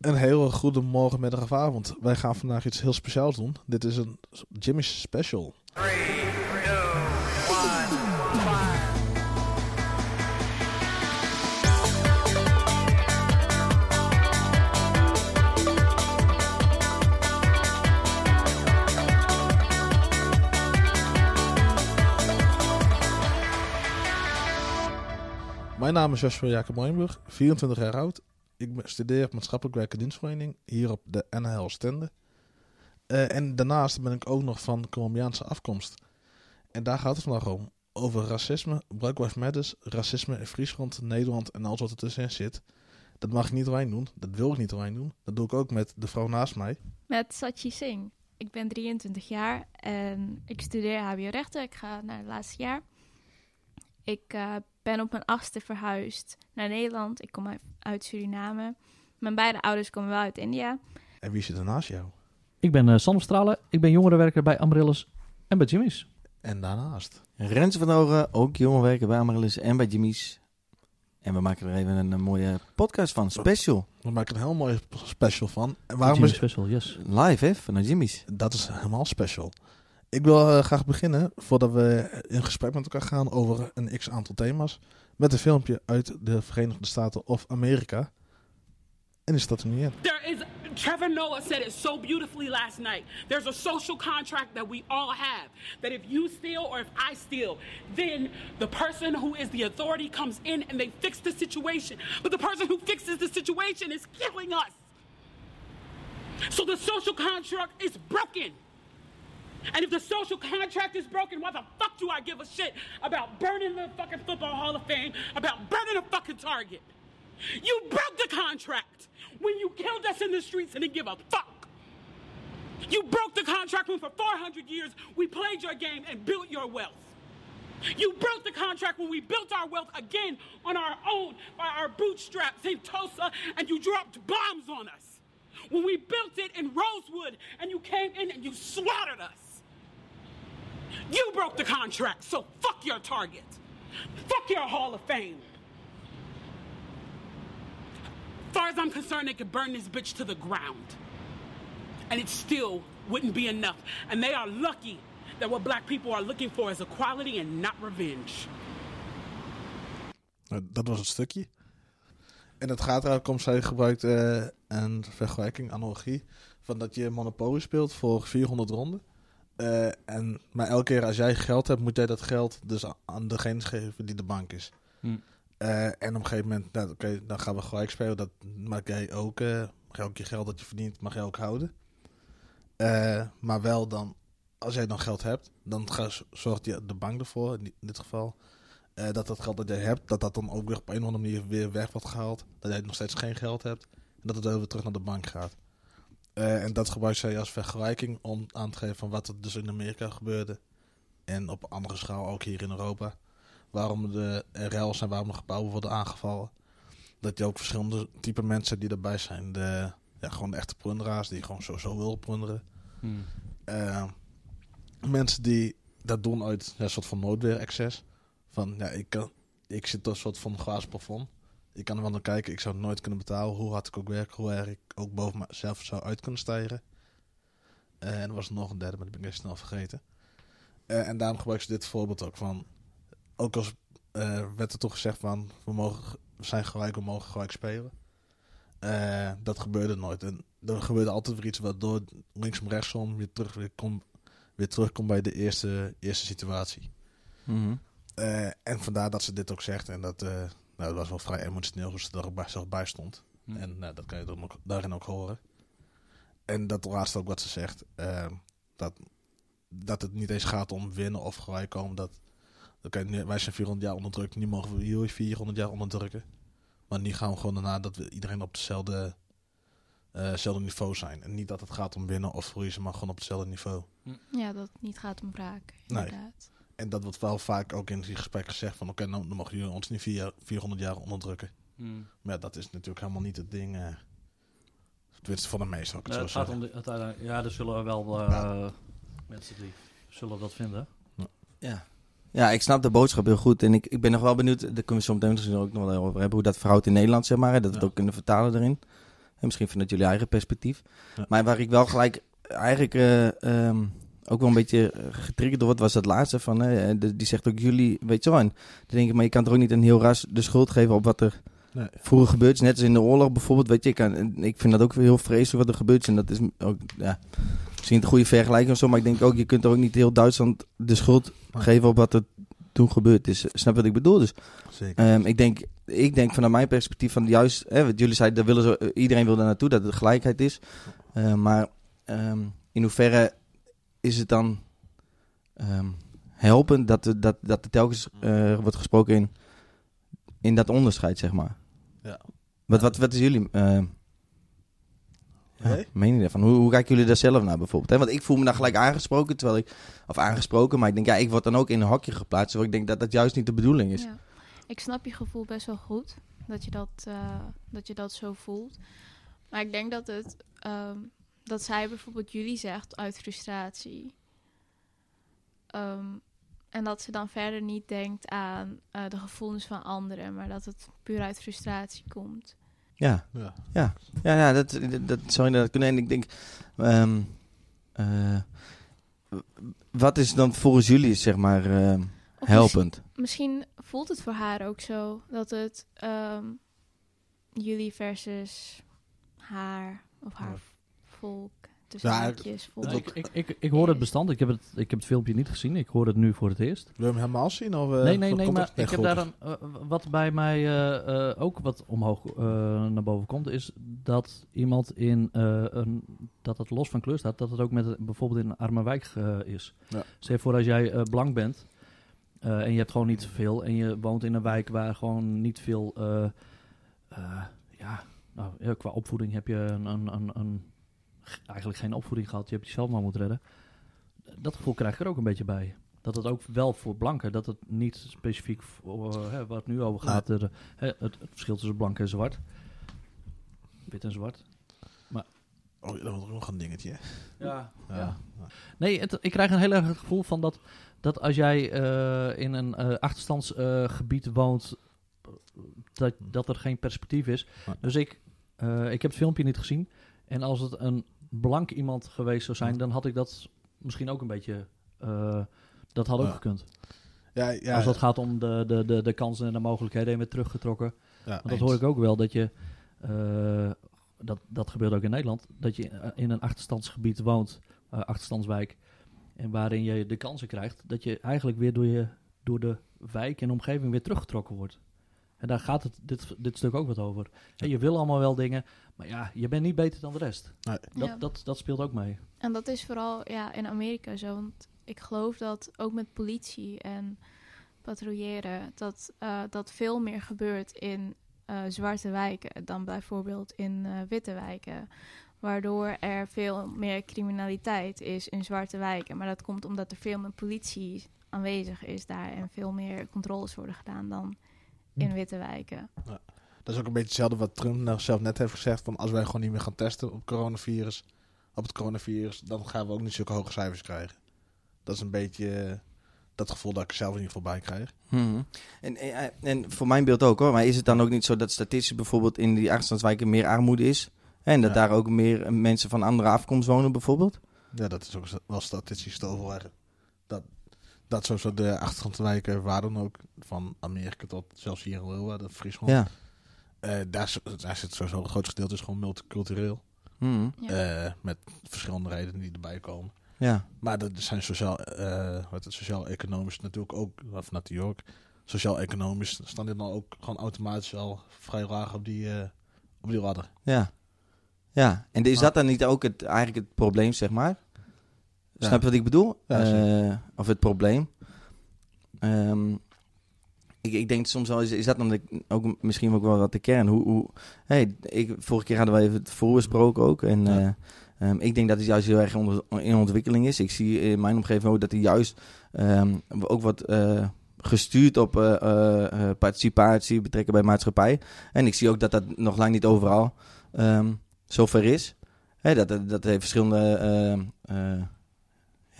Een hele goede morgen, middag of avond. Wij gaan vandaag iets heel speciaals doen. Dit is een Jimmy's special. Mijn naam is Joshua Jacob Moyenburg, 24 jaar oud. Ik studeer maatschappelijk werk en dienstverlening hier op de NHL Stende. Eh, en daarnaast ben ik ook nog van Colombiaanse afkomst. En daar gaat het vandaag om. Over racisme, Black Lives Matters, racisme in Friesland, Nederland en alles wat er tussenin zit. Dat mag ik niet alleen doen. Dat wil ik niet alleen doen. Dat doe ik ook met de vrouw naast mij. Met Sachi Singh. Ik ben 23 jaar en ik studeer HBO-rechten. Ik ga naar het laatste jaar. Ik eh, ben op mijn achtste verhuisd naar Nederland. Ik kom uit, Suriname. Mijn beide ouders komen wel uit India. En wie zit er naast jou? Ik ben eh Sam Stralen, ik ben jongerenwerker bij Amaryllis en bij Jimmy's. En daarnaast. Rens van Ogen, ook jongerenwerker bij Amaryllis en bij Jimmy's. En we maken er even een, een mooie podcast van, special. We maken er een heel mooi special van. En Waarom waarom Jimmy's is, Special, yes. Live, hè, vanuit Jimmy's. Dat is helemaal special. Ik wil eh, graag beginnen, voordat we in gesprek met elkaar gaan over een x aantal thema's, met een filmpje uit de Verenigde Staten of Amerika. En die staat er nu in. There is, Trevor Noah said it so beautifully last night. There's a social contract that we all have. That if you steal or if I steal, then the person who is the authority comes in and they fix the situation. But the person who fixes the situation is killing us. So the social contract is broken. And if the social contract is broken, why the fuck do I give a shit about burning the fucking Football Hall of Fame, about burning a fucking Target? You broke the contract when you killed us in the streets and didn't give a fuck. You broke the contract when for 400 years we played your game and built your wealth. You broke the contract when we built our wealth again on our own by our bootstraps in Tulsa and you dropped bombs on us. When we built it in Rosewood and you came in and you slaughtered us. You broke the contract, so fuck your target. Fuck your Hall of Fame. As far as I'm concerned, they could burn this bitch to the ground. And it still wouldn't be enough. And they are lucky that what black people are looking for is equality and not revenge. Dat was het stukje. En het gaat eruit om, zij gebruikt eh, een vergelijking, analogie, van dat je Monopoly speelt voor 400 ronden. Eh, en, maar elke keer als jij geld hebt, moet jij dat geld dus aan degene geven die de bank is. Hm. Eh, en op een gegeven moment, nou, oké, dan gaan we gelijk spelen. Dat maak jij ook, eh mag je ook je geld dat je verdient, mag jij ook houden. Maar wel dan, als jij dan geld hebt, dan zorgt je de bank ervoor, in, dit geval, dat dat geld dat jij hebt, dat dat dan ook weer op een of andere manier weer weg wordt gehaald. Dat jij nog steeds geen geld hebt. En dat het weer terug naar de bank gaat. Eh, en dat gebruikt zij als vergelijking om aan te geven van wat er dus in Amerika gebeurde. En op andere schaal ook hier in Europa. Waarom de rels zijn, waarom de gebouwen worden aangevallen. Dat je ook verschillende type mensen die erbij zijn. De, ja, gewoon de echte plunderaars die gewoon sowieso willen plunderen. Hmm. Eh, mensen die dat doen uit ja, een soort van noodweer-excess. Van ja, ik, kan, ik zit een soort van glazen plafond. Ik kan er wel naar kijken, ik zou het nooit kunnen betalen. Hoe hard ik ook werk, hoe erg ik ook boven mezelf zou uit kunnen stijgen. Eh, en er was nog een derde, maar die ben ik snel vergeten. Eh, en daarom gebruik ze dit voorbeeld ook van. Ook als eh, werd er toch gezegd van we, mogen, we zijn gelijk, we mogen gelijk spelen. Dat gebeurde nooit. En er gebeurde altijd weer iets waardoor linksom rechtsom weer terug weer, kom, weer terugkomt bij de eerste, eerste situatie. Mhm. En vandaar dat ze dit ook zegt. En dat, nou, dat was wel vrij emotioneel hoe ze er bij, zelf bij stond. Hm. En nou, dat kan je dan ook, daarin ook horen. En dat laatste ook wat ze zegt. eh, dat, dat het niet eens gaat om winnen of gelijk komen. Dat, oké, nu- wij zijn 400 jaar onderdrukt. Nu mogen we jullie 400 jaar onderdrukken. Maar nu gaan we gewoon daarna dat we iedereen op hetzelfde, eh, hetzelfde niveau zijn. En niet dat het gaat om winnen of verliezen, maar gewoon op hetzelfde niveau. Ja, dat het niet gaat om wraak, Nee. En dat wordt wel vaak ook in die gesprekken gezegd van... oké, nou, dan mogen jullie ons niet vier, 400 jaar onderdrukken. Hmm. Maar ja, dat is natuurlijk helemaal niet het ding. eh tenminste, voor de meesten ook het Eh, zo het om de, uiteindelijk- ja, er zullen wel eh, Ja. mensen die zullen dat vinden. Ja. ja, ik snap de boodschap heel goed. En ik, ik ben nog wel benieuwd, daar kunnen we zo meteen ook nog wel over hebben, hoe dat verhoudt in Nederland, zeg maar. hè, Dat we het ook kunnen vertalen erin. En misschien vanuit jullie eigen perspectief. Ja. Maar waar ik wel gelijk eigenlijk eh, ehm, ook wel een beetje eh, getriggerd door word, was dat laatste van, eh, de- die zegt ook jullie, weet je wel. En dan denk ik, maar je kan toch ook niet een heel ras de schuld geven op wat er Nee. vroeger gebeurd is. Net als in de oorlog bijvoorbeeld, weet je. Ik, kan, ik vind dat ook heel vreselijk wat er gebeurd is. En dat is ook, ja, misschien een goede vergelijking of zo. Maar ik denk ook, je kunt er ook niet heel Duitsland de schuld Nee. geven op wat er toen gebeurd is. Snap wat ik bedoel? Dus Zeker. Ehm, ik, denk, ik denk vanuit mijn perspectief van juist, hè, wat jullie zeiden, daar willen ze, iedereen wil daar naartoe, dat het gelijkheid is. Ehm, maar ehm, in hoeverre is het dan ehm, helpend dat, er- dat, dat er telkens eh, wordt gesproken in, in dat onderscheid, zeg maar? Ja. Wat, wat, wat is jullie ehm, ja, mening daarvan? Hoe, hoe kijken jullie daar zelf naar bijvoorbeeld? Hè? Want ik voel me dan gelijk aangesproken, terwijl ik, of aangesproken, maar ik denk, ja, ik word dan ook in een hokje geplaatst, terwijl ik denk dat dat juist niet de bedoeling is. Ja. Ik snap je gevoel best wel goed. Dat je dat, eh, dat, je dat zo voelt. Maar ik denk dat het... ehm, dat zij bijvoorbeeld jullie zegt uit frustratie. Ehm, en dat ze dan verder niet denkt aan eh, de gevoelens van anderen. Maar dat het puur uit frustratie komt. Ja. Ja. Ja, ja, ja dat, dat, dat zou inderdaad kunnen. En ik denk, ehm, eh, wat is dan volgens jullie, zeg maar, Of helpend? Misschien voelt het voor haar ook zo dat het ehm, jullie versus haar of haar Ja. Volk, tussen Ja, haakjes, volk. Ik, ik, ik, ik hoor het bestand. Ik heb het, ik heb het filmpje niet gezien. Ik hoor het nu voor het eerst. Wil je hem helemaal zien? Of, eh, nee, nee, nee. Maar ik heb daar een, eh, wat bij mij eh, eh, ook wat omhoog eh, naar boven komt, is dat iemand in eh, een dat het los van kleur staat, dat het ook met bijvoorbeeld in een arme wijk eh, is. Ja. Je voor als jij eh, blank bent eh, en je hebt gewoon niet veel en je woont in een wijk waar gewoon niet veel, eh, eh, ja, nou, qua opvoeding heb je een, een, een, een- eigenlijk geen opvoeding gehad. Je hebt jezelf maar moeten redden. Dat gevoel krijg ik er ook een beetje bij. Dat het ook wel voor blanken, dat het niet specifiek voor, eh, hè, waar het nu over gaat, hè, het, het verschil tussen blank en zwart. Wit en zwart. Oh, dat wordt ook nog een dingetje. Ja, Ja. ja. Nee, het, ik krijg een heel erg het gevoel van dat, dat als jij eh, in een eh, achterstandsgebied woont, dat, dat er geen perspectief is. Dus ik, ik heb het filmpje niet gezien. En als het een blank iemand geweest zou zijn, dan had ik dat misschien ook een beetje... eh, dat had ook Ja. gekund. Ja, ja, als het gaat om de, de, de, de kansen en de mogelijkheden en weer teruggetrokken. ja, Want dat eens. hoor ik ook wel, dat je... eh, dat, dat gebeurt ook in Nederland. Dat je in een achterstandsgebied woont, eh, achterstandswijk... en waarin je de kansen krijgt... dat je eigenlijk weer door, je, door de wijk en omgeving weer teruggetrokken wordt. En daar gaat het, dit, dit stuk ook wat over. En je wil allemaal wel dingen, maar ja, je bent niet beter dan de rest. Nee. Dat, Ja. dat, dat speelt ook mee. En dat is vooral ja, in Amerika zo. Want ik geloof dat ook met politie en patrouilleren... dat, eh, dat veel meer gebeurt in eh, zwarte wijken... dan bijvoorbeeld in eh, witte wijken. Waardoor er veel meer criminaliteit is in zwarte wijken. Maar dat komt omdat er veel meer politie aanwezig is daar... en veel meer controles worden gedaan dan in witte wijken. Dat is ook een beetje hetzelfde wat Trump nou zelf net heeft gezegd. Van als wij gewoon niet meer gaan testen op coronavirus, op het coronavirus, dan gaan we ook niet zulke hoge cijfers krijgen. Dat is een beetje eh, dat gevoel dat ik zelf in ieder geval bij krijg. Mhm. En, en, en voor mijn beeld ook hoor, maar is het dan ook niet zo dat statistisch bijvoorbeeld in die achterstandswijken meer armoede is? En dat Ja. daar ook meer eh, mensen van andere afkomst wonen bijvoorbeeld? Ja, dat is ook wel statistisch te overleggen. Dat, dat sowieso de achtergrondwijken waren ook van Amerika tot zelfs hier in Leeuwarden, Friesland. Ja. Eh, daar, is- daar zit sowieso het grootste gedeelte is gewoon multicultureel. Ja. Eh, met verschillende redenen die erbij komen. Ja. Maar er zijn sociaal, eh, wat het sociaal-economisch natuurlijk ook, of naar New York, sociaal-economisch staan dit dan ook gewoon automatisch al vrij laag op die, eh, op die ladder. Ja. Ja. En is Maar- dat dan niet ook het, eigenlijk het probleem, zeg maar? Snap je wat ik bedoel? Eh, of het probleem. Ehm, ik, ik denk soms wel, is, is dat dan de, ook misschien ook wel wat de kern? Hoe, hoe, hey, ik, vorige keer hadden we even het voorbesproken ook. En eh, ehm, ik denk dat het juist heel erg onder, in ontwikkeling is. Ik zie in mijn omgeving ook dat hij juist ehm, ook wat eh, gestuurd op participatie, betrekken bij maatschappij. En ik zie ook dat dat nog lang niet overal ehm zover is. Hè, dat, dat, dat heeft verschillende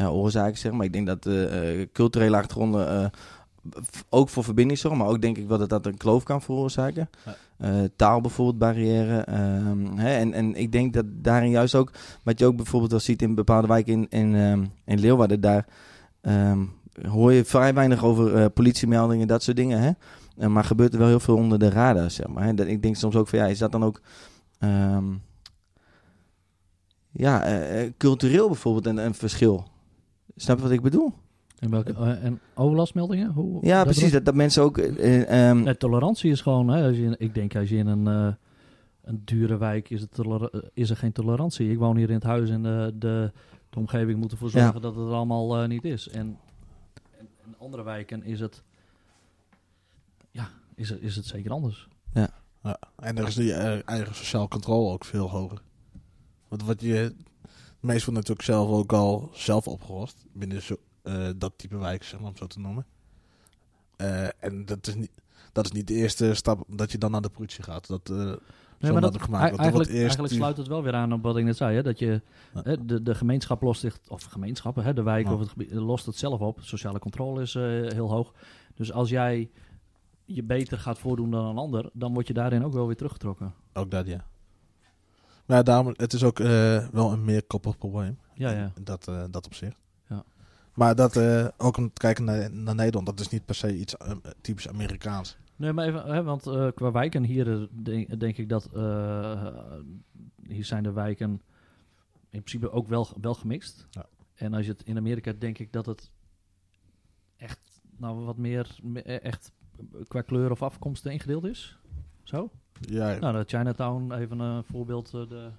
ja, oorzaken, zeg maar. Ik denk dat eh, eh, culturele achtergronden eh, ook voor verbindingszorg, maar ook denk ik wel dat dat een kloof kan veroorzaken. Ja. Eh, taal bijvoorbeeld, barrière. ehm, hè, en, en ik denk dat daarin juist ook, wat je ook bijvoorbeeld wel ziet in bepaalde wijken in, in, ehm, in Leeuwarden, daar ehm, hoor je vrij weinig over eh, politiemeldingen, dat soort dingen. Hè? Eh, maar gebeurt er wel heel veel onder de radar, zeg maar. Hè? Dat, ik denk soms ook van, ja, is dat dan ook... ja, eh, eh, cultureel bijvoorbeeld een, een verschil. Snap je wat ik bedoel? En, welke, eh, en overlastmeldingen? Hoe, Ja, dat precies. Dat, dat mensen ook... ehm, Nee, tolerantie is gewoon, hè, als je, in- ik denk als je in een, eh, een dure wijk is, het is er geen tolerantie. Ik woon hier in het huis en de, de, de omgeving moet ervoor Ja. zorgen dat het er allemaal eh, niet is. En, in andere wijken is het, ja, is het, is het zeker anders. Ja. En er is die eigen sociaal controle ook veel hoger. Want wat je... Wordt natuurlijk zelf ook al zelf opgelost. Binnen zo, eh, dat type wijk, zeg maar, om zo te noemen. Eh, en dat is, niet, dat is niet de eerste stap dat je dan naar de politie gaat. Dat, eh, Nee, maar had dat, ik gemaakt. eigenlijk, eerst eigenlijk sluit het wel weer aan op wat ik net zei. Hè, dat je Ja. hè, de, de gemeenschap lost zich, of gemeenschappen, hè, de wijk Ja. of het gebied, lost het zelf op. Sociale controle is eh, heel hoog. Dus als jij je beter gaat voordoen dan een ander, dan word je daarin ook wel weer teruggetrokken. Ook dat, ja. Maar ja, daarom, het is ook eh, wel een meer koppig probleem. Ja, ja. Dat, eh, dat opzicht. Ja. Maar dat, eh, ook om te kijken naar, naar Nederland, dat is niet per se iets typisch Amerikaans. Nee, maar even, hè, want qua wijken hier denk, denk ik dat hier zijn de wijken in principe ook wel, wel gemixt. Ja. En als je het in Amerika denk ik dat het echt nou wat meer me- echt qua kleur of afkomst ingedeeld is. Zo? Ja, Nou, de Chinatown, even een voorbeeld. eh, De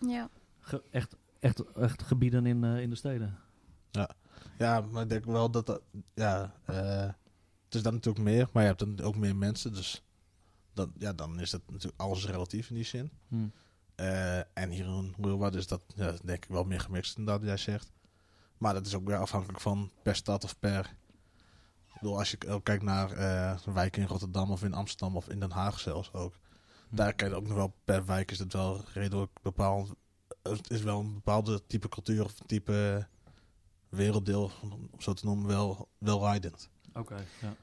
Ja. ge- echt, echt, echt gebieden in, eh, in de steden. ja, maar ik denk wel dat dat, ja, eh, het is dan natuurlijk meer, maar je hebt dan ook meer mensen, dus dan, ja, dan is het natuurlijk alles relatief in die zin. Hm. Eh, en hier in Leeuwarden is dat ja, denk ik wel meer gemixt dan dat jij zegt. Maar dat is ook weer afhankelijk van per stad of per... Ik bedoel, als je ook kijkt naar eh wijken in Rotterdam of in Amsterdam of in Den Haag zelfs ook. Daar kan je ook nog wel per wijk is het wel redelijk bepaald. Het is wel een bepaalde type cultuur of type werelddeel, om zo te noemen, wel, wel rijdend. Oké, ja.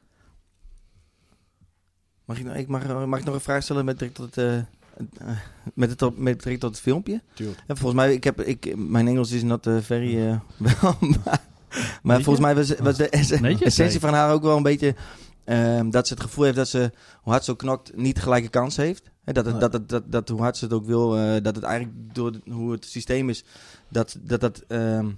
mag, ik, nou- ik mag, mag ik nog een vraag stellen met betrekking tot, eh, eh, met, het, op- met betrekking tot het filmpje? Tuurlijk. Ja, volgens mij, ik heb, ik, mijn Engels is not eh, very eh, wel, maar, maar volgens mij was, was de essentie van haar ook wel een beetje ehm, dat ze het gevoel heeft dat ze, hoe hard ze ook knokt, niet gelijke kans heeft. Dat, het, dat, het, dat, dat hoe hard ze het ook wil, eh, dat het eigenlijk door de- hoe het systeem is, dat dat, dat ehm,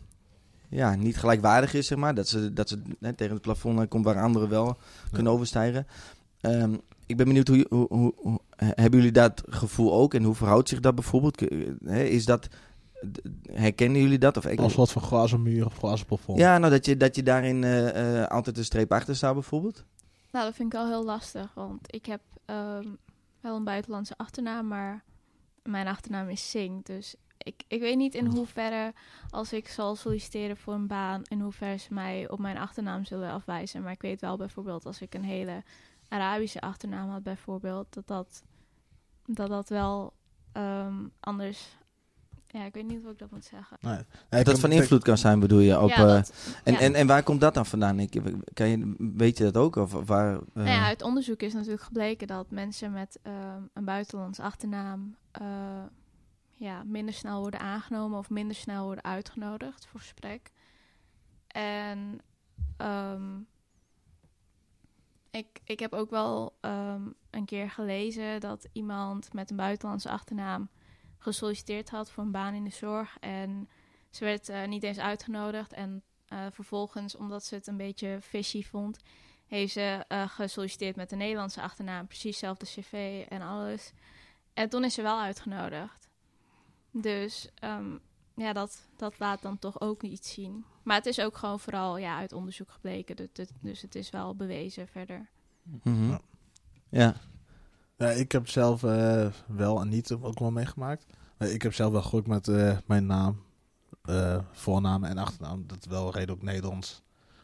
ja, niet gelijkwaardig is, zeg maar. Dat ze, dat ze hè, tegen het plafond eh, komt waar anderen wel kunnen overstijgen. Ehm, ik ben benieuwd, hoe, hoe, hoe, hoe- hebben jullie dat gevoel ook? En hoe verhoudt zich dat bijvoorbeeld? Is dat, herkennen jullie dat? Of ik, Als wat van glazen muur of glazen plafond. ja, nou dat je, dat je daarin eh, eh, altijd een streep achter staat bijvoorbeeld? Nou, dat vind ik wel heel lastig, want ik heb ehm, wel een buitenlandse achternaam, maar mijn achternaam is Singh. Dus ik, ik weet niet in hoeverre, als ik zal solliciteren voor een baan, in hoeverre ze mij op mijn achternaam zullen afwijzen. Maar ik weet wel bijvoorbeeld, als ik een hele Arabische achternaam had bijvoorbeeld, dat dat, dat, dat wel ehm, anders... Ja, ik weet niet hoe ik dat moet zeggen. Nee. Dat kan- van invloed kan zijn, bedoel je? Op, ja, eh, dat, en, ja. en, en waar komt dat dan vandaan? Ik, kan je, weet je dat ook? Of waar, eh, Nou ja, uit onderzoek is natuurlijk gebleken dat mensen met ehm, een buitenlands achternaam eh, ja, minder snel worden aangenomen of minder snel worden uitgenodigd voor gesprek. En ehm, ik, ik heb ook wel ehm, een keer gelezen dat iemand met een buitenlandse achternaam gesolliciteerd had voor een baan in de zorg. En ze werd eh, niet eens uitgenodigd. En eh, vervolgens, omdat ze het een beetje fishy vond, heeft ze eh, gesolliciteerd met een Nederlandse achternaam. Precies hetzelfde cv en alles. En toen is ze wel uitgenodigd. Dus ehm, ja, dat, dat laat dan toch ook iets zien. Maar het is ook gewoon vooral ja, uit onderzoek gebleken. Dus, het- dus het is wel bewezen verder. mhm. Ja. Ja, ik heb zelf eh, wel en niet ook wel meegemaakt. Ik heb zelf wel gelukt met eh, mijn naam, eh, voornaam en achternaam. Dat wel redelijk Nederlands,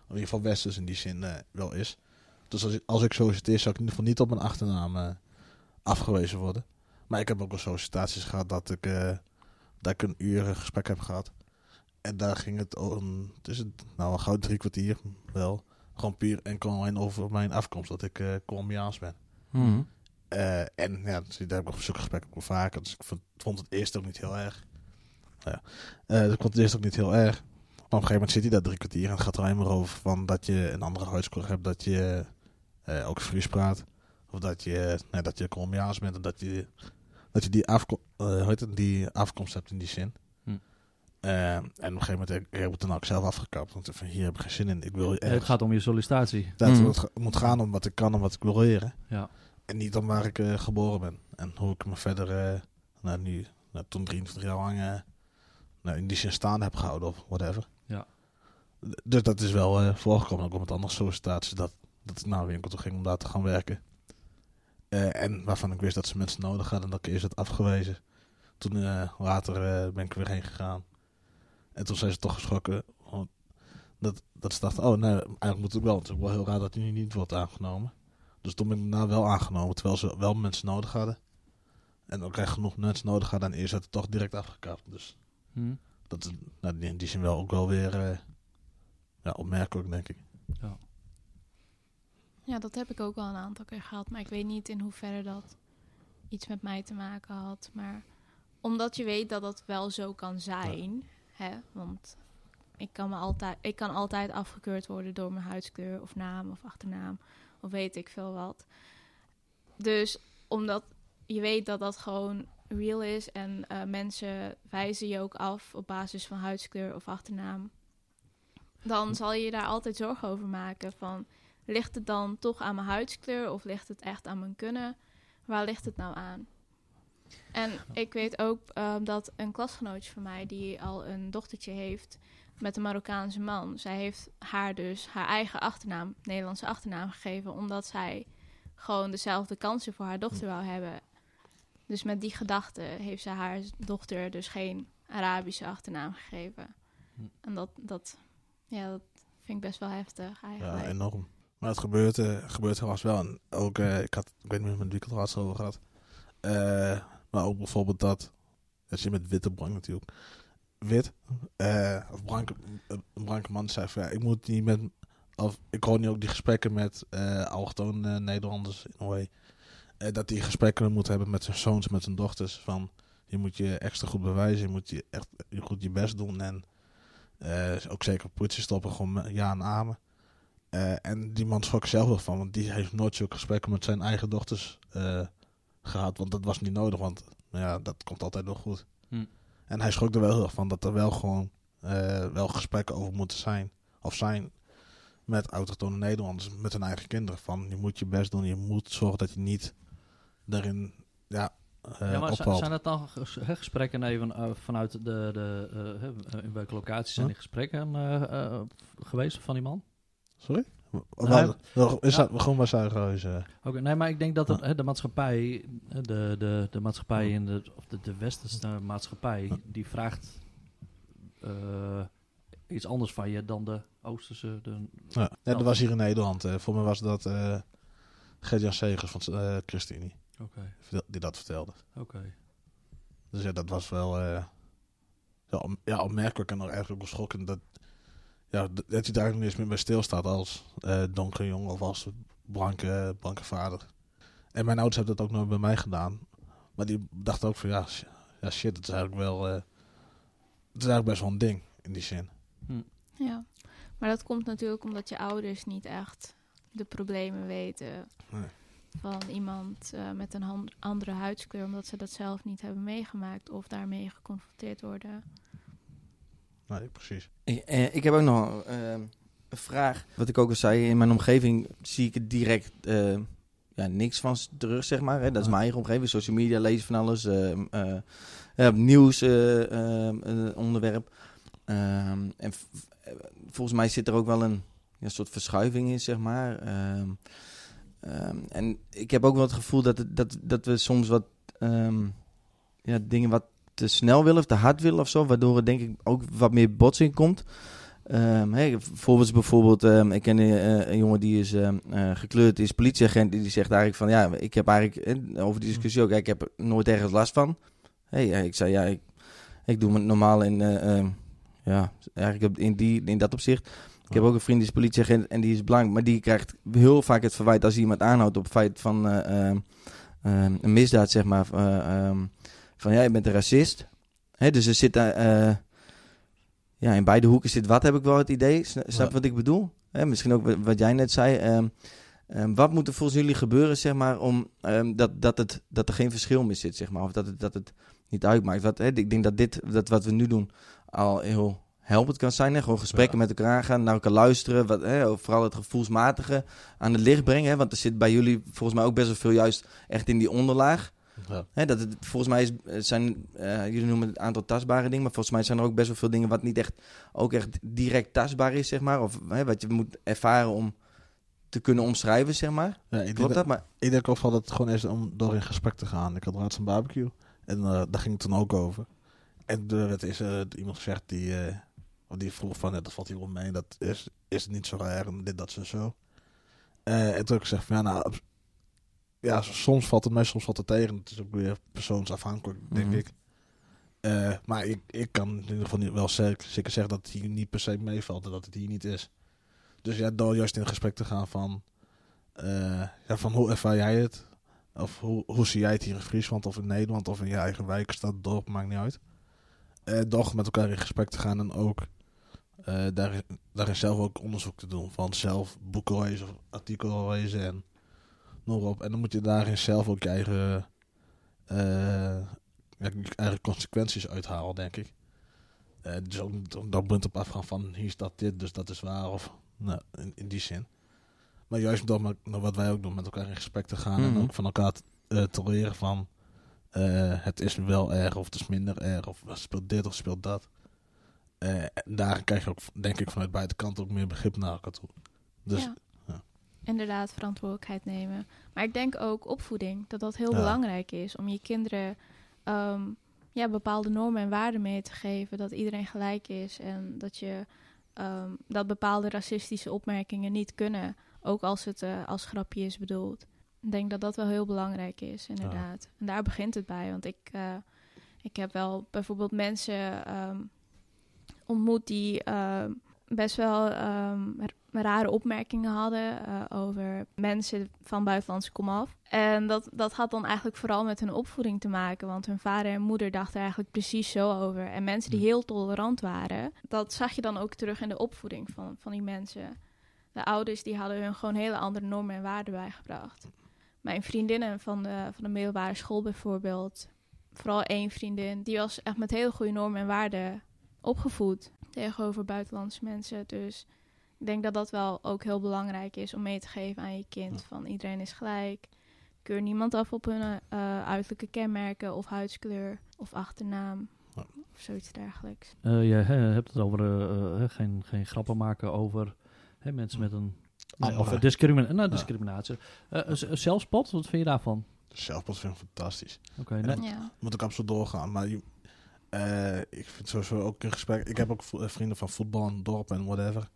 in ieder geval Westers in die zin wel is. Dus als ik, als ik solliciteer, zou ik in ieder geval niet op mijn achternaam afgewezen worden. Maar ik heb ook wel sollicitaties gehad dat ik, dat ik een uur een gesprek heb gehad. En daar ging het om, het is nou een gauw drie kwartier wel. Gewoon puur enkel alleen over mijn afkomst, dat ik Colombiaans ben. Mhm. Eh, en ja, daar heb ik op zulke gesprekken ook wel vaker. Dus ik vond, het eerst ook niet heel erg. Nou ja. Eh, dus ik vond het eerst ook niet heel erg. Maar op een gegeven moment zit hij daar drie kwartier en het gaat er alleen maar over van dat je een andere huidskleur hebt, dat je eh, ook Fries praat. Of dat je, nee, dat je Colombiaans bent en dat je, dat je die, afko eh, hoe heet het, die afkomst hebt in die zin. Hm. Eh, en op een gegeven moment heb ik, het dan ook zelf afgekapt. Want van hier heb ik geen zin in. Ik wil het gaat om je sollicitatie. dat het ga- moet gaan om wat ik kan en wat ik wil leren. Ja. En niet om waar ik eh, geboren ben. En hoe ik me verder, eh, nou, nu, nou, toen 23 jaar lang, eh, nou, in die zin staan heb gehouden of whatever. Ja. Dus dat is wel voorgekomen, ook met andere sollicitaties, dat, dat ik naar een winkel toe ging om daar te gaan werken. En waarvan ik wist dat ze mensen nodig hadden, dat ik eerst het afgewezen. Toen later ben ik er weer heen gegaan. En toen zijn ze toch geschrokken. Dat, dat ze dachten, oh nee, eigenlijk moet ik wel. Het is wel heel raar dat hij nu niet wordt aangenomen. Dus toen ben ik daarna wel aangenomen, terwijl ze wel mensen nodig hadden. En ook echt genoeg mensen nodig hadden en eerst werd het toch direct afgekapt. Dus Hm. dat is nou, in die zin wel ook wel weer eh, ja, opmerkelijk, denk ik. Ja, dat heb ik ook al een aantal keer gehad. Maar ik weet niet in hoeverre dat iets met mij te maken had. Maar omdat je weet dat dat wel zo kan zijn. Hè? Want ik kan, me altijd, ik kan altijd afgekeurd worden door mijn huidskleur of naam of achternaam. Of weet ik veel wat. Dus omdat je weet dat dat gewoon real is. En eh, mensen wijzen je ook af op basis van huidskleur of achternaam. Dan zal je daar altijd zorgen over maken van... Ligt het dan toch aan mijn huidskleur of ligt het echt aan mijn kunnen? Waar ligt het nou aan? En ik weet ook ehm, dat een klasgenootje van mij, die al een dochtertje heeft met een Marokkaanse man, zij heeft haar dus haar eigen achternaam, Nederlandse achternaam gegeven, omdat zij gewoon dezelfde kansen voor haar dochter wou hebben. Dus met die gedachte heeft ze haar dochter dus geen Arabische achternaam gegeven. Hm. En dat, dat, ja, dat vind ik best wel heftig Ja, eigenlijk. enorm. Maar het gebeurt, eh, gebeurt helaas wel. En ook, eh, ik, had, ik weet niet meer met wie ik het laatst over gehad. Eh, maar ook bijvoorbeeld dat, als je met witte blank natuurlijk, wit, eh, of een blanke man zei van ja, ik moet niet met, of ik hoor nu ook die gesprekken met eh allochtoon eh, Nederlanders in eh, dat die gesprekken moet hebben met zijn zoons, met zijn dochters, van je moet je extra goed bewijzen, je moet je echt goed je best doen en eh, ook zeker politie stoppen, gewoon ja en amen. Eh, en die man schrok zelf wel van, want die heeft nooit zulke gesprekken met zijn eigen dochters eh, gehad. Want dat was niet nodig, want ja, dat komt altijd wel goed. En hij schrok er wel heel erg van dat er wel gewoon eh, wel gesprekken over moeten zijn. Of zijn met autochtone Nederlanders, met hun eigen kinderen. Van je moet je best doen, je moet zorgen dat je niet daarin ja, eh ja, maar opvalt. zijn dat dan gesprekken even eh, vanuit de, de in welke locaties zijn die gesprekken geweest van die man? Sorry? Wel, is Ja. dat gewoon bij Zuigerhuizen? Oké, nee, maar ik denk dat het, hè, de maatschappij, de, de, de maatschappij in de, of de, de westerse maatschappij, die vraagt eh, iets anders van je dan de oosterse. De, Ja, ja, dat was hier in Nederland. voor mij was dat eh Gert-Jan Segers van eh Christine Oké, die dat vertelde. oké. Dus ja, dat was wel ja, opmerkelijk en ook eigenlijk wel schokkend dat, ja, dat hij daar niet eens meer bij stilstaat als eh donkere jongen of als blanke, blanke vader. En mijn ouders hebben dat ook nooit bij mij gedaan. Maar die dachten ook van ja, sh- ja shit, het is eigenlijk wel eh, het is eigenlijk best wel een ding in die zin. Ja, maar dat komt natuurlijk omdat je ouders niet echt de problemen weten Nee. van iemand eh, met een andere huidskleur, omdat ze dat zelf niet hebben meegemaakt of daarmee geconfronteerd worden. Nee, precies. Ik, eh, ik heb ook nog eh, een vraag. Wat ik ook al zei, in mijn omgeving zie ik het direct eh, ja, niks van terug, zeg maar. Hè. Dat is mijn eigen omgeving. Social media, lezen van alles. ja, nieuws, eh, eh, onderwerp. Ehm, en volgens mij zit er ook wel een ja, soort verschuiving in, zeg maar. Ehm, ehm, en ik heb ook wel het gevoel dat, het- dat, dat we soms wat ehm, ja, dingen wat te snel willen of te hard willen of zo. Waardoor er denk ik ook wat meer botsing komt. Ehm hey, voorbeeld is bijvoorbeeld, ehm, ik ken eh, een jongen die is ehm, eh, gekleurd, is politieagent. Die zegt eigenlijk van, ja, ik heb eigenlijk, eh, over die discussie ook, ik heb er nooit ergens last van. Hey, ik zei, ja, ik, ik doe het normaal in, eh, ja, eigenlijk in, die, in dat opzicht. Ik heb ook een vriend die is politieagent en die is blank, maar die krijgt heel vaak het verwijt als hij iemand aanhoudt op het feit van eh, een misdaad, zeg maar. eh, van ja, je bent een racist. Hè, dus er zit daar, eh, ja, in beide hoeken zit wat, heb ik wel het idee. Sna- Snap je Ja. wat ik bedoel? Hè, misschien ook wat- jij net zei. ehm, ehm, wat moet er volgens jullie gebeuren, zeg maar, om ehm, dat, dat, het, dat er geen verschil meer zit, zeg maar, of dat het, dat het niet uitmaakt? Wat, hè, ik denk dat dit, dat wat we nu doen, al heel helpend kan zijn. Hè? Gewoon gesprekken Ja. met elkaar aangaan, naar elkaar luisteren. Wat, hè? Vooral het gevoelsmatige aan het licht brengen. Hè? Want er zit bij jullie volgens mij ook best wel veel juist echt in die onderlaag. Ja. Hè? Dat het, volgens mij is, het zijn, eh, jullie noemen het aantal tastbare dingen. Maar volgens mij zijn er ook best wel veel dingen wat niet echt, ook echt direct tastbaar is, zeg maar. Of hè, wat je moet ervaren om te kunnen omschrijven, zeg maar. Ja, ik, denk Klopt dat, dat? Maar, ik denk ook wel dat het gewoon is om door in gesprek te gaan. Ik had laatst een barbecue en eh, daar ging het toen ook over. En er werd is, eh, iemand gezegd die, eh, of die vroeg van, eh, dat valt hier wel mee, dat is, is niet zo raar en dit, dat, zo, zo. Eh, en toen heb ik gezegd van, ja, nou, ja, soms valt het mee, soms valt het tegen. Het is ook weer persoonsafhankelijk, denk Mhm. ik. Eh, maar ik, ik kan in ieder geval niet, wel zeker, zeggen dat het hier niet per se meevalt en dat het hier niet is. Dus ja, door juist in gesprek te gaan van, eh, ja, van hoe ervaar jij het? Of hoe, hoe zie jij het hier in Friesland of in Nederland of in je eigen wijk, stad, dorp, maakt niet uit. Eh door met elkaar in gesprek te gaan en ook daarin, daarin zelf ook onderzoek te doen. Van zelf boeken lezen of artikelen lezen en noem maar op. En dan moet je daarin zelf ook je eigen, eh, eigen consequenties uithalen, denk ik. Eh, dus ook dat punt op afgaan van hier staat dit, dus dat is waar. Of nou, in, in die zin. Maar juist door wat wij ook doen, met elkaar in gesprek te gaan Mhm. en ook van elkaar te, eh, te leren van eh, het is wel erg of het is minder erg of speelt dit of speelt dat. Eh, daar krijg je ook, denk ik, vanuit beide kanten ook meer begrip naar elkaar toe. Dus Ja. Inderdaad, verantwoordelijkheid nemen. Maar ik denk ook opvoeding, dat dat heel Ja. belangrijk is. Om je kinderen ehm, ja, bepaalde normen en waarden mee te geven. Dat iedereen gelijk is en dat, je, ehm, dat bepaalde racistische opmerkingen niet kunnen. Ook als het eh, als grapje is bedoeld. Ik denk dat dat wel heel belangrijk is, inderdaad. En daar begint het bij. Want ik, eh, ik heb wel bijvoorbeeld mensen ehm, ontmoet die best wel ehm, rare opmerkingen hadden eh, over mensen van buitenlandse komaf. En dat, dat had dan eigenlijk vooral met hun opvoeding te maken. Want hun vader en moeder dachten er eigenlijk precies zo over. En mensen die heel tolerant waren, dat zag je dan ook terug in de opvoeding van, van die mensen. De ouders die hadden hun gewoon hele andere normen en waarden bijgebracht. Mijn vriendinnen van de, van de middelbare school bijvoorbeeld, vooral één vriendin, die was echt met hele goede normen en waarden opgevoed tegenover buitenlandse mensen. Dus ik denk dat dat wel ook heel belangrijk is om mee te geven aan je kind. Ja. Van iedereen is gelijk. Keur niemand af op hun eh, uiterlijke kenmerken of huidskleur of achternaam Ja. of zoiets dergelijks. Eh, je hebt het over eh, geen, geen grappen maken over hè, mensen met een... Of nou, discriminatie. Eh, een z- zelfspot, wat vind je daarvan? zelfpot vind ik fantastisch. Oké, nou, Ja. Moet ik absoluut doorgaan. Maar je, eh, ik vind sowieso ook in gesprek. Ik heb ook eh, vrienden van voetbal en dorp en whatever.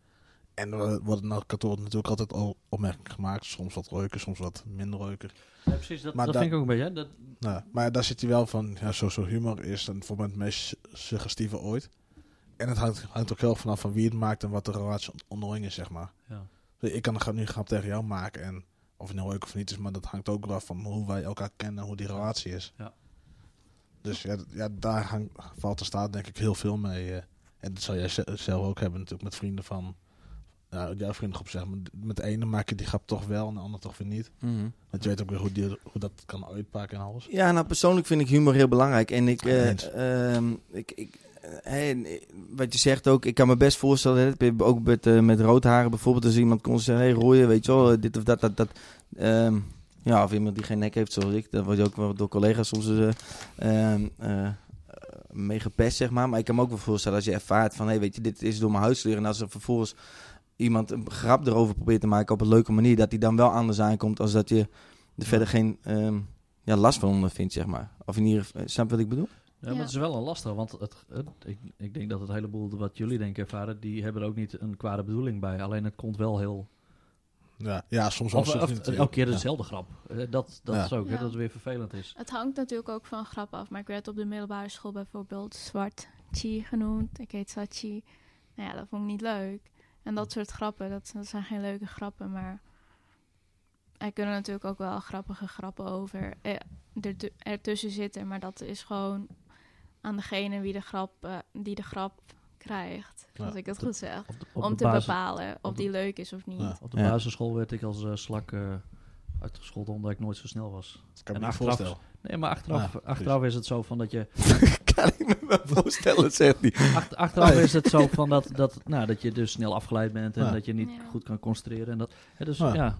En er worden naar kantoor natuurlijk altijd al opmerkingen gemaakt. Soms wat leuker, soms wat minder leuker. ja, precies, dat, maar dat vind ik ook een beetje. hè, Dat, Nou, maar daar zit hij wel van, ja, sowieso humor is dan voor mij het meest suggestieve ooit. En het hangt, hangt ook heel vanaf van wie het maakt en wat de relatie on- onderling is, zeg maar. ja. Ik kan er nu een grap tegen jou maken en of het nou leuk of niet is, maar dat hangt ook wel af van hoe wij elkaar kennen en hoe die relatie is. Ja. Dus ja, ja daar hangt, valt en staat denk ik heel veel mee. eh. en dat zal jij ze- zelf ook hebben natuurlijk met vrienden van, nou, jouw vriendengroep zeg maar. Met de ene maak je die grap toch wel en de ander toch weer niet. Mhm. Want je weet ook weer hoe, die, hoe dat kan uitpakken en alles. Ja, nou persoonlijk vind ik humor heel belangrijk. En ik, eh, ehm, ik, ik eh, hey, wat je zegt ook, ik kan me best voorstellen, hè, ook met, eh, met roodharen bijvoorbeeld, als iemand kon zeggen, hey rooien, weet je wel, dit of dat, dat, dat. ehm, ja, of iemand die geen nek heeft zoals ik, dat wordt ook wel door collega's soms eh, ehm, eh, mee gepest, zeg maar. Maar ik kan me ook wel voorstellen als je ervaart van, hey, weet je, dit is door mijn huiskleur. En als er vervolgens iemand een grap erover probeert te maken op een leuke manier, dat die dan wel anders aankomt als dat je er verder geen ehm, ja, last van ondervindt, zeg maar. Of in ieder geval, snap je wat ik bedoel? Ja, maar het is wel een lastig, want het, het- ik, ik denk dat het heleboel wat jullie denken ervaren, die hebben er ook niet een kwade bedoeling bij. Alleen het komt wel heel... Ja, ja soms of niet. elke keer Ja. dezelfde grap. Eh, Dat, dat Ja. is ook, hè, dat het weer vervelend is. Het hangt natuurlijk ook van grap af. Maar ik werd op de middelbare school bijvoorbeeld zwart chi genoemd. Ik heet Sachi. Nou ja, dat vond ik niet leuk. En dat soort grappen, dat, dat zijn geen leuke grappen, maar er kunnen natuurlijk ook wel grappige grappen over eh, ertu- ertussen zitten. Maar dat is gewoon aan degene wie de grap, eh, die de grap krijgt, Ja, als ik het de- goed zeg. Op de, op Om te basis- bepalen of de- die leuk is of niet. Ja. Op de Ja. basisschool werd ik als eh, slak eh, uitgescholden omdat ik nooit zo snel was. Dat kan En me achteraf- voorstellen. Nee, maar achteraf, achteraf is het zo van dat je... kan ik me wel voorstellen, zegt hij. Achter, achteraf is het zo van dat, dat, nou, dat je dus snel afgeleid bent en Ja. dat je niet Ja. goed kan concentreren. En dat, hè, dus Ja. ja,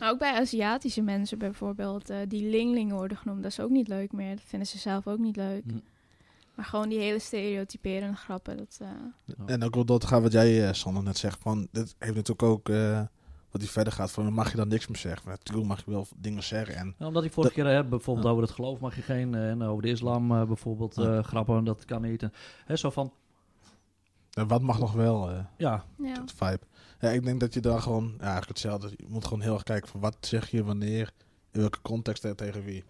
Maar ook bij Aziatische mensen bijvoorbeeld, eh, die Lingling worden genoemd, dat is ook niet leuk meer. Dat vinden ze zelf ook niet leuk. Hm. Maar gewoon die hele stereotyperende grappen, dat... eh, En ook te gaan wat jij, eh, Sander, net zegt. Van, dit heeft natuurlijk ook, eh, wat die verder gaat, van mag je dan niks meer zeggen. Maar natuurlijk mag je wel dingen zeggen. En Ja, omdat ik vorige keer heb, bijvoorbeeld over het geloof mag je geen, en over de islam eh, bijvoorbeeld eh, grappen, dat kan niet. En, hè, zo van, en wat mag nog wel, eh ja, ja. het vibe. Ja, ik denk dat je daar gewoon, ja, eigenlijk hetzelfde. Je moet gewoon heel erg kijken van wat zeg je, wanneer, in welke context en tegen wie.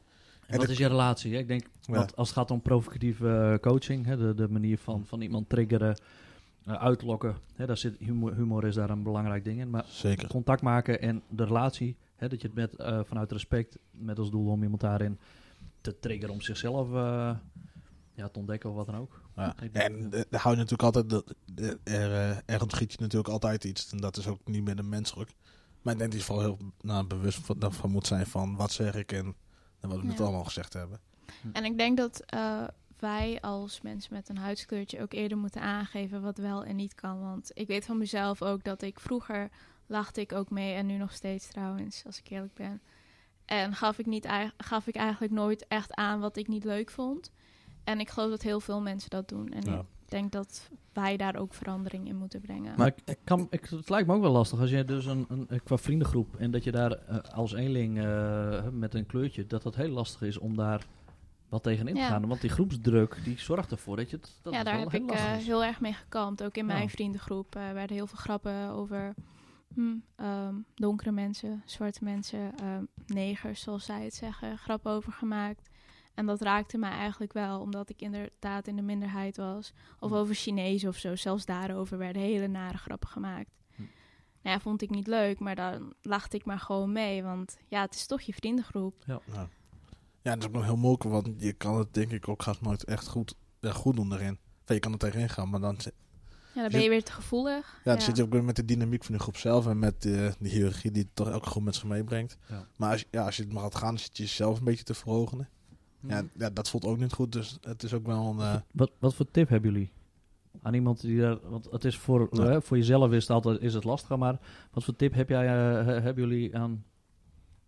En is je relatie? Hè? Ik denk, want als het gaat om provocatieve eh, coaching, hè, de, de manier van, van iemand triggeren, eh, uitlokken, hè, daar zit, humor, humor is daar een belangrijk ding in. Maar Zeker. contact maken en de relatie, hè, dat je het met, eh, vanuit respect, met als doel om iemand daarin te triggeren om zichzelf ja, te ontdekken of wat dan ook. Ja. En daar hou je natuurlijk altijd, de, de- er, eh, er ontschiet je natuurlijk altijd iets. En dat is ook niet meer de menselijk. Maar ik denk dat je vooral heel nou, bewust van, daarvan moet zijn van wat zeg ik en, en wat we net Ja. allemaal gezegd hebben. En ik denk dat eh, wij als mensen met een huidskleurtje ook eerder moeten aangeven wat wel en niet kan. Want ik weet van mezelf ook dat ik vroeger lachte ik ook mee en nu nog steeds trouwens, als ik eerlijk ben. En gaf ik, niet, gaf ik eigenlijk nooit echt aan wat ik niet leuk vond. En ik geloof dat heel veel mensen dat doen. En Ja. ik denk dat wij daar ook verandering in moeten brengen. Maar ik, ik kan, ik, het lijkt me ook wel lastig als je dus een, een, qua vriendengroep en dat je daar eh, als eenling eh, met een kleurtje, dat dat heel lastig is om daar wat tegenin te Ja. gaan. Want die groepsdruk die zorgt ervoor dat je het dat ja, daar heb heel ik lastig eh, is. heel erg mee gekampt. Ook in mijn Ja. vriendengroep eh, werden heel veel grappen over hm, ehm, donkere mensen, zwarte mensen, ehm, negers, zoals zij het zeggen, grappen over gemaakt. En dat raakte mij eigenlijk wel, omdat ik inderdaad in de minderheid was. Of Hm. over Chinezen of zo. Zelfs daarover werden hele nare grappen gemaakt. Hm. Nou ja, vond ik niet leuk, maar dan lachte ik maar gewoon mee. Want ja, het is toch je vriendengroep. Ja, ja dat is ook nog heel moeilijk, want je kan het denk ik ook gaat nooit echt goed, ja, goed doen erin. Van, je kan er tegenin gaan, maar dan, zit- Ja, dan ben je weer te gevoelig. ja, dan zit je ook weer met de dynamiek van de groep zelf en met eh, de hiërarchie die toch elke groep met zich meebrengt. Ja. Maar als, je- ja, als je het maar gaat gaan, dan zit je jezelf een beetje te verhoogen. Ja, ja, dat voelt ook niet goed, dus het is ook wel een... eh, Wat, wat voor tip hebben jullie? Aan iemand die daar, want het is voor, Ja. hè, voor jezelf is het altijd is het lastiger, maar wat voor tip heb jij, eh, he- hebben jullie aan,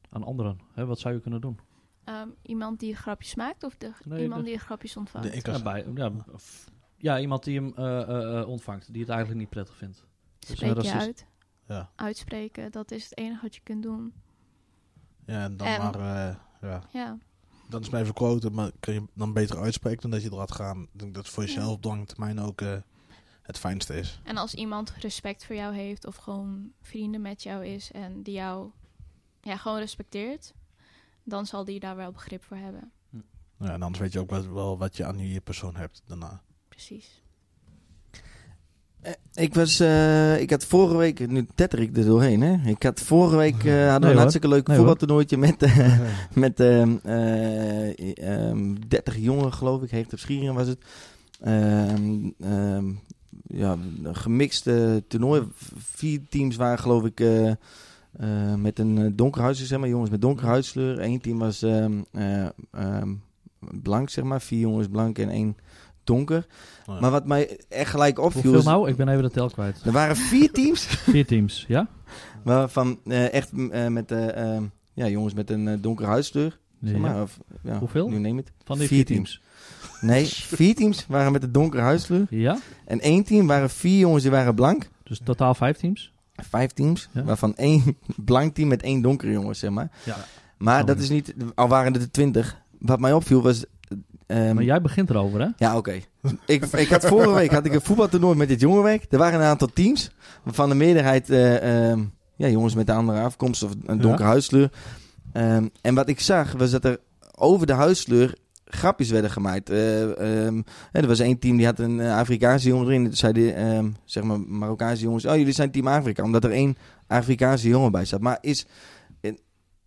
aan anderen? Hè, wat zou je kunnen doen? Ehm, iemand die grapjes maakt of de, Nee, iemand de- die grapjes ontvangt? de ik Ja, bij, ja, f- ja, iemand die hem eh, ontvangt, die het eigenlijk niet prettig vindt. Dus Spreek je racist- uit. ja. Uitspreken, dat is het enige wat je kunt doen. ja, en dan En- maar... eh, ja. Ja, Dan is mij even quoten, maar kun je dan beter uitspreken dan dat je eruit gaan. Ik denk dat het voor jezelf op lange termijn ook eh, het fijnste is. en als iemand respect voor jou heeft of gewoon vrienden met jou is en die jou ja, gewoon respecteert, dan zal die daar wel begrip voor hebben. Ja, en anders weet je ook wel, wel wat je aan die persoon hebt daarna. Precies. Eh, Ik was, eh, ik had vorige week, nu tetter ik er doorheen, hè. Ik had vorige week, eh, hadden we hoor. een hartstikke leuk Nee, voetbaltoernooitje met, eh, met ehm, eh, ehm, 30 jongen, geloof ik, heeft op Schieringen was het. Ehm, ehm, ja, een gemixte toernooi. Vier teams waren, geloof ik, met een donker huidskleur, zeg maar, jongens met donker huidskleur. Eén team was ehm, ehm, blank, zeg maar, vier jongens blank en één donker. Ja. Maar wat mij echt gelijk opviel... Hoeveel is- nou? Ik ben even de tel kwijt. er waren vier teams, Vier teams, ja? waarvan eh, echt eh, met ehm, ja, jongens met een donkere huidskleur. Zeg maar, Ja. of, ja, Hoeveel? Nu neem het. Van die vier vier teams. Nee, vier teams waren met een donkere huidskleur. Ja? En één team waren vier jongens die waren blank. Dus totaal vijf teams? Vijf teams, Ja. waarvan één blank team met één donkere jongens, zeg maar. Ja. Maar Oh, dat is niet, al waren er twintig. Wat mij opviel was... ehm, Maar jij begint erover, hè? Ja, oké. ik, ik had vorige week had ik een voetbaltoernooi met dit jongerenwerk. Er waren een aantal teams, waarvan de meerderheid eh, ehm, ja, jongens met een andere afkomst of een donkere huidskleur. Ehm, en wat ik zag, was dat er over de huidskleur grapjes werden gemaakt. Eh, er was één team die had een eh, Afrikaanse jongen erin. Toen zeiden zeg maar Marokkaanse jongens: Oh, jullie zijn team Afrika. Omdat er één Afrikaanse jongen bij zat. Maar is,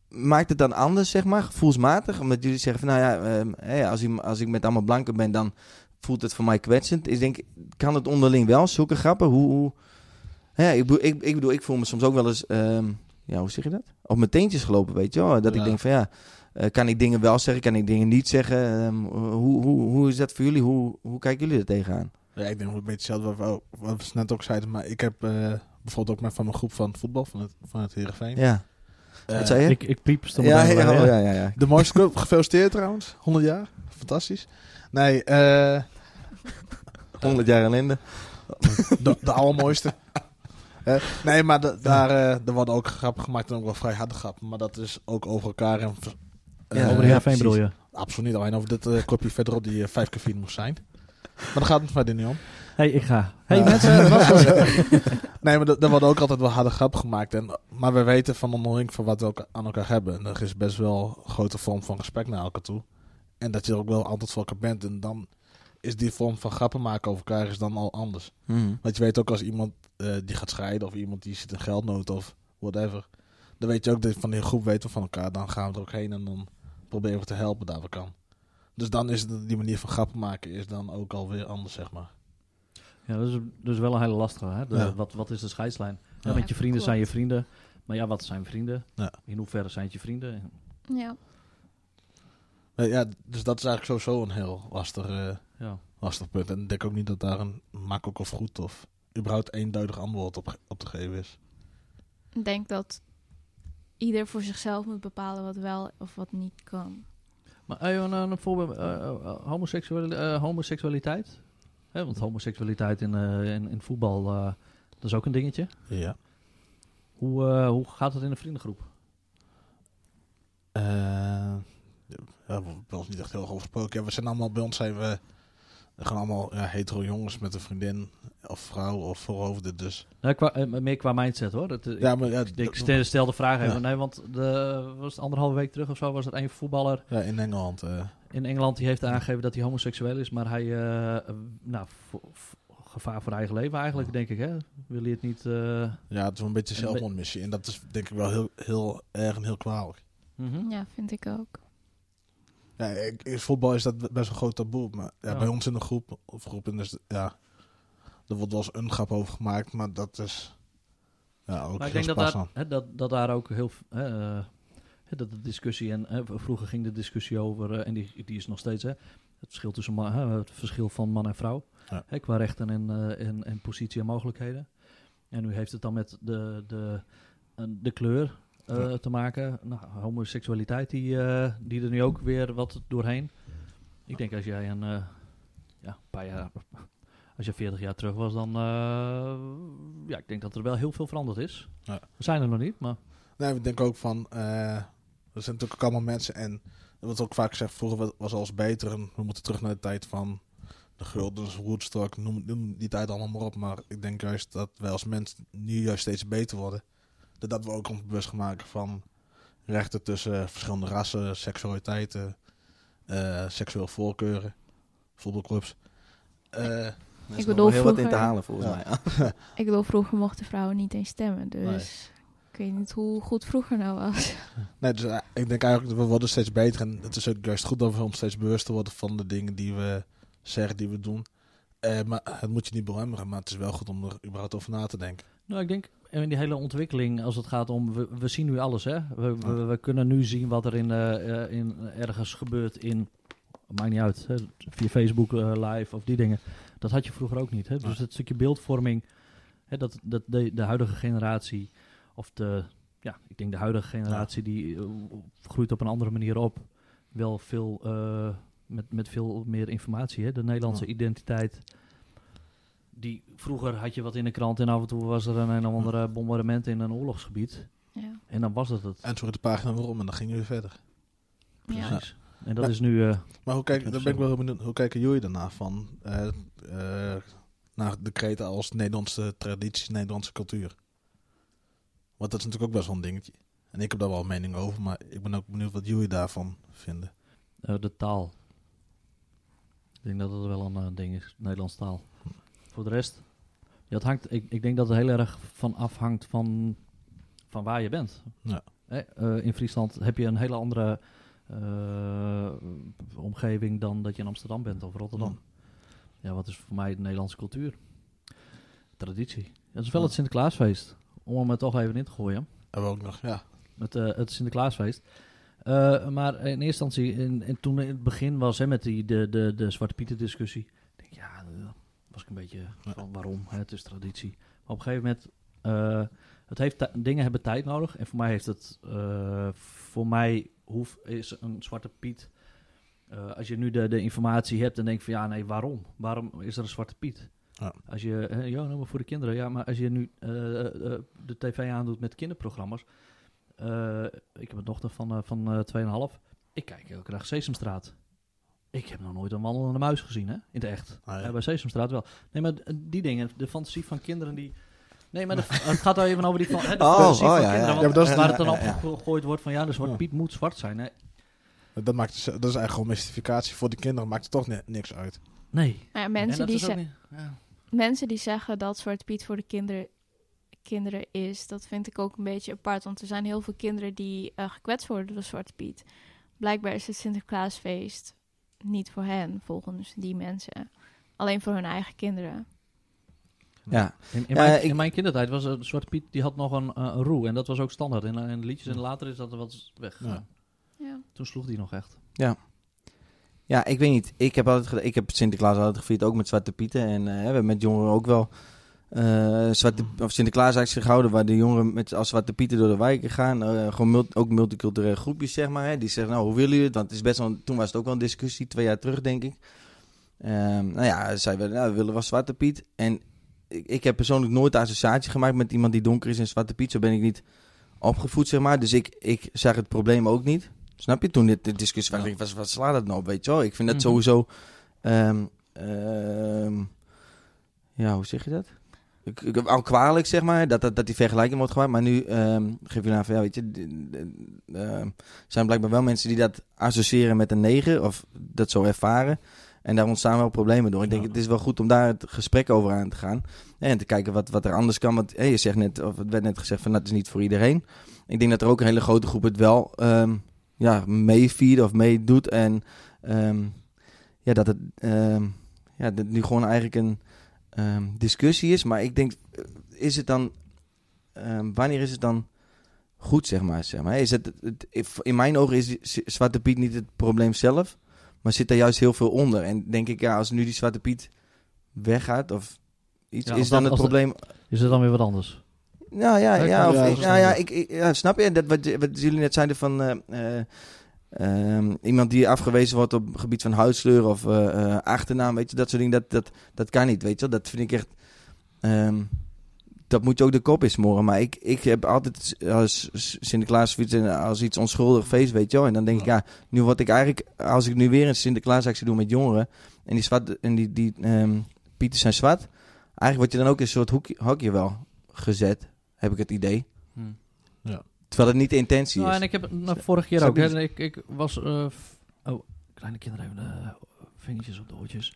maakt het dan anders, zeg maar, gevoelsmatig? Omdat jullie zeggen: van, Nou ja, ehm, als, ik, als ik met allemaal blanken ben, dan voelt het voor mij kwetsend. Ik denk, kan het onderling wel, zulke grappen? Hoe. hoe hè, ik, bedoel, ik, ik bedoel, ik voel me soms ook wel eens. ehm, ja, hoe zeg je dat? Op mijn teentjes gelopen, weet je wel. Dat ik Ja. denk van ja. Eh, kan ik dingen wel zeggen, kan ik dingen niet zeggen? Ehm, hoe, hoe, hoe is dat voor jullie? Hoe, hoe kijken jullie er tegenaan? Ja, ik denk een beetje hetzelfde wat wat we net ook zeiden. Maar ik heb eh, bijvoorbeeld ook met van mijn groep van voetbal, van het, van het Heerenveen. Ja, wat zei je? Ik, ik piep stond ja, oh, hè? ja, ja, ja. De mooiste club, gefeliciteerd trouwens. 100 jaar, fantastisch. Nee, eh 100 jaar ellende. de, de allermooiste. Eh, nee, maar de- daar eh, er worden ook grappen gemaakt en ook wel vrij harde grappen. Maar dat is ook over elkaar. En, Ja, eh, Over de Heerenveen bedoel je? Absoluut niet. Alleen over dit eh kopje verderop die eh, vijf keer vier moest zijn. Maar daar gaat het verder niet om. Hey, ik ga. hey, Ja. mensen, nee, maar er er worden ook altijd wel harde grappen gemaakt. En, maar we weten van onderling van wat we ook aan elkaar hebben. En er is best wel een grote vorm van respect naar elkaar toe. En dat je er ook wel altijd voor elkaar bent. En dan is die vorm van grappen maken over elkaar is dan al anders. Mhm. Want je weet ook als iemand eh, die gaat scheiden of iemand die zit in geldnood of whatever. Dan weet je ook dat van die groep weten we van elkaar. Dan gaan we er ook heen en dan proberen we te helpen daar we kan. Dus dan is het, die manier van grappen maken is dan ook alweer anders, zeg maar. Ja, dat is, is wel een hele lastige. Hè? De- Ja. wat, wat is de scheidslijn? Ja, Ja. met je vrienden zijn je vrienden. Maar ja, wat zijn vrienden? Ja. In hoeverre zijn het je vrienden? Ja. Ja, dus dat is eigenlijk sowieso een heel lastig, eh, Ja. lastig punt. En ik denk ook niet dat daar een makkelijk of goed of überhaupt eenduidig antwoord op, op te geven is. Ik denk dat ieder voor zichzelf moet bepalen wat wel of wat niet kan. Maar eh, een, een voorbeeld, homoseksuali- eh, homoseksualiteit? Hè, want homoseksualiteit in, eh, in, in voetbal, eh, dat is ook een dingetje. Ja. Hoe, eh, hoe gaat het in de vriendengroep? Ja, we eens niet echt heel erg over gesproken. Ja, we zijn allemaal, bij ons zijn we gewoon allemaal ja, hetero jongens met een vriendin of vrouw of voorhoofden. Dus Nou, qua, meer qua mindset hoor. Dat, ja, maar ja, ik, ik stel, de vraag even. Nee, want de, was het anderhalve week terug of zo was er een voetballer ja, in Engeland. In Engeland die heeft aangegeven dat hij homoseksueel is, maar hij, eh, nou, gevaar voor eigen leven eigenlijk, denk ik, hè? Wil hij het niet... eh, ja, het is wel een beetje zelfmoordmissie. En dat is denk ik wel heel, heel erg en heel kwalijk. mhm. Ja, vind ik ook. Ja, ik, in voetbal is dat best een groot taboe. Maar ja, Ja. bij ons in de groep, of groepen, is, ja, er wordt wel eens een grap over gemaakt, maar dat is ja, ook Maar ik denk dat daar, dat, dat daar ook heel... hè, eh, hè, dat de discussie, en hè, vroeger ging de discussie over, eh, en die, die is nog steeds, hè, het verschil tussen man, hè, het verschil van man en vrouw, Ja. hè, qua rechten en, eh, en, en positie en mogelijkheden. En nu heeft het dan met de, de, de kleur eh, Ja. te maken. Nou, homoseksualiteit, die, die er nu ook weer wat doorheen. Ik denk als jij een, ja, een paar jaar, als je 40 jaar terug was, dan, ja, ik denk dat er wel heel veel veranderd is. Ja. We zijn er nog niet, maar Nee, we denken ook van, er zijn natuurlijk ook allemaal mensen en wordt ook vaak gezegd, vroeger wa- was alles beter en we moeten terug naar de tijd van de Guldens, Woodstock, noem, noem die tijd allemaal maar op. Maar ik denk juist dat wij als mens nu juist steeds beter worden. Dat we ook ons bewust gaan maken van rechten tussen verschillende rassen, seksualiteiten, eh, seksueel voorkeuren, voetbalclubs. Eh, Er is Ik bedoel, heel wat in te halen volgens Ja. mij. Ik bedoel, vroeger mochten vrouwen niet eens stemmen. Dus Nee. Ik weet niet hoe goed vroeger nou was. Nee, dus eh, ik denk eigenlijk dat we worden steeds beter. En het is ook juist goed dat we ons steeds bewuster worden van de dingen die we zeggen, die we doen. Eh, maar het moet je niet belemmeren, maar het is wel goed om er überhaupt over na te denken. Nou, ik denk in die hele ontwikkeling, als het gaat om, we, we zien nu alles, hè. We, we, we kunnen nu zien wat er in, eh, eh, in ergens gebeurt in, maakt niet uit, hè, via Facebook eh, live of die dingen. Dat had je vroeger ook niet, hè. Dus het stukje beeldvorming, hè, dat, dat de, de huidige generatie, of de, ja, ik denk de huidige generatie, die eh, groeit op een andere manier op, wel veel, eh, met, met veel meer informatie, hè. De Nederlandse Ja. identiteit die vroeger had je wat in de krant en af en toe was er een, een of andere bombardement in een oorlogsgebied. Ja. En dan was dat het. En zo de pagina weer om en dan ging je weer verder. Ja. Precies. En dat Maar- is nu. eh, Maar hoe, kijk, Dat dan is ben ik wel heel benieuwd, hoe kijken jullie daarna van eh, eh, naar de kreten als Nederlandse tradities, Nederlandse cultuur? Want dat is natuurlijk ook best wel een dingetje. En ik heb daar wel een mening over, maar ik ben ook benieuwd wat jullie daarvan vinden. eh, de taal. denk dat het wel een eh, ding is, Nederlands taal. Voor de rest, ja, het hangt, ik, ik denk dat het heel erg van afhangt van, van waar je bent. Ja. Eh, in Friesland heb je een hele andere omgeving dan dat je in Amsterdam bent of Rotterdam. Ja, wat is voor mij de Nederlandse cultuur? Traditie. Het is wel het Sinterklaasfeest. Om hem er toch even in te gooien. Hebben we ook nog, ja. Het, eh, het Sinterklaasfeest. Eh, maar in eerste instantie, in, in- toen in het begin was hè, met die, de, de, de Zwarte Pieten discussie. denk ja, eh, was ik een beetje van waarom, hè, het is traditie. Maar op een gegeven moment, het heeft dingen hebben tijd nodig. En voor mij heeft het, voor mij hoef, is een Zwarte Piet, als je nu de, de informatie hebt en denkt van ja, nee, waarom? Waarom is er een Zwarte Piet? Ja. Als je, ja, nou, maar voor de kinderen, ja, maar als je nu eh, eh, eh, de tv aandoet met kinderprogramma's, eh, ik heb een dochter van, van eh 2,5. Ik kijk elke dag Sesamstraat. Ik heb nog nooit een wandelende muis gezien, hè? In het echt. Ah, ja. Bij Sesamstraat wel. Nee, maar die dingen, de fantasie van kinderen die... Nee, maar de- het gaat al even over die, van, hè, de Oh, fantasie oh, van ja, ja. kinderen. Ja, want maar dat is- waar het dan ja, op ja, ja. gegooid wordt van ja, de Zwarte Ja. Piet moet zwart zijn. Nee. Dat, maakt, dus- dat is eigenlijk gewoon mystificatie. Voor de kinderen maakt het toch ni- niks uit. nee. Maar ja, En mensen, die ze- niet- ja. Mensen die zeggen dat Zwarte Piet voor de kinderen, kinderen is, dat vind ik ook een beetje apart. Want er zijn heel veel kinderen die eh, gekwetst worden door Zwarte Piet. Blijkbaar is het Sinterklaasfeest niet voor hen, volgens die mensen. Alleen voor hun eigen kinderen. Ja, In, in, Ja, mijn, ik- in mijn kindertijd was uh, Zwarte Piet, die had nog een, eh, een roe. En dat was ook standaard in, in de liedjes. En later is dat er wat weg. Ja. Ja. Toen sloeg die nog echt. Ja, ik weet niet. Ik heb, altijd, ik heb Sinterklaas altijd gevierd, ook met Zwarte Pieten. En eh, we hebben met jongeren ook wel eh Zwarte, of Sinterklaas actie gehouden... waar de jongeren met, als Zwarte Pieten door de wijken gaan. Eh, gewoon mult- ook multiculturele groepjes, zeg maar. Hè, die zeggen, nou, hoe willen jullie het? Want het is best wel, toen was het ook wel een discussie, twee jaar terug, denk ik. Ehm, nou ja, zij werden, nou, we willen wel Zwarte Piet. En ik, ik heb persoonlijk nooit de associatie gemaakt met iemand die donker is en Zwarte Piet. Zo ben ik niet opgevoed, zeg maar. Dus ik, ik zag het probleem ook niet. Snap je? Toen dit, de discussie was, Ja. wat, slaat dat nou op, weet je wel? Ik vind dat Mhm. sowieso... ehm, ehm, ja, hoe zeg je dat? Ik, ik, al kwalijk, zeg maar, dat, dat, dat die vergelijking wordt gemaakt. Maar nu ehm, geef je aan van, ja, weet je... de- de- ehm, zijn blijkbaar wel mensen die dat associëren met een neger... of dat zo ervaren. En daar ontstaan wel problemen door. Ik denk, het is wel goed om daar het gesprek over aan te gaan. En te kijken wat, wat er anders kan. Want hé, je zegt net, of het werd net gezegd van dat is niet voor iedereen. Ik denk dat er ook een hele grote groep het wel ja, meeviert of meedoet. En ehm, ja, dat het ehm, ja, dat nu gewoon eigenlijk een ehm, discussie is. Maar ik denk, eh, is het dan, wanneer is het dan goed, zeg maar? Zeg maar? Is het, in mijn ogen is Zwarte Piet niet het probleem zelf. Maar zit daar juist heel veel onder. En denk ik, ja, als nu die Zwarte Piet weggaat of iets, Ja, is dan het probleem... Is het dan weer wat anders? Nou ja, Ja, ik ja, of, ja, ik- is nou ja, ik, ik- ja, snap je? Dat wat, wat jullie net zeiden van eh, eh, ehm, iemand die afgewezen wordt op het gebied van huidskleur of eh, achternaam, weet je, dat soort dingen, dat, dat, dat kan niet, weet je wel. Dat vind ik echt, ehm, dat moet je ook de kop in smoren. Maar ik, ik heb altijd als Sinterklaas als iets onschuldig feest, weet je wel. En dan denk ik, ja, nu word ik eigenlijk, als ik nu weer een Sinterklaasactie doe met jongeren en die, zwart, en die, die Pieten zijn zwart, eigenlijk word je dan ook in een soort hoekje, hokje wel gezet, heb ik het idee. Terwijl het niet de intentie Nou, is. en ik heb het nou, vorige keer Zou ook. ik Hè, ik, ik was. eh, f- oh, kleine kinderen even de vingertjes op de oortjes.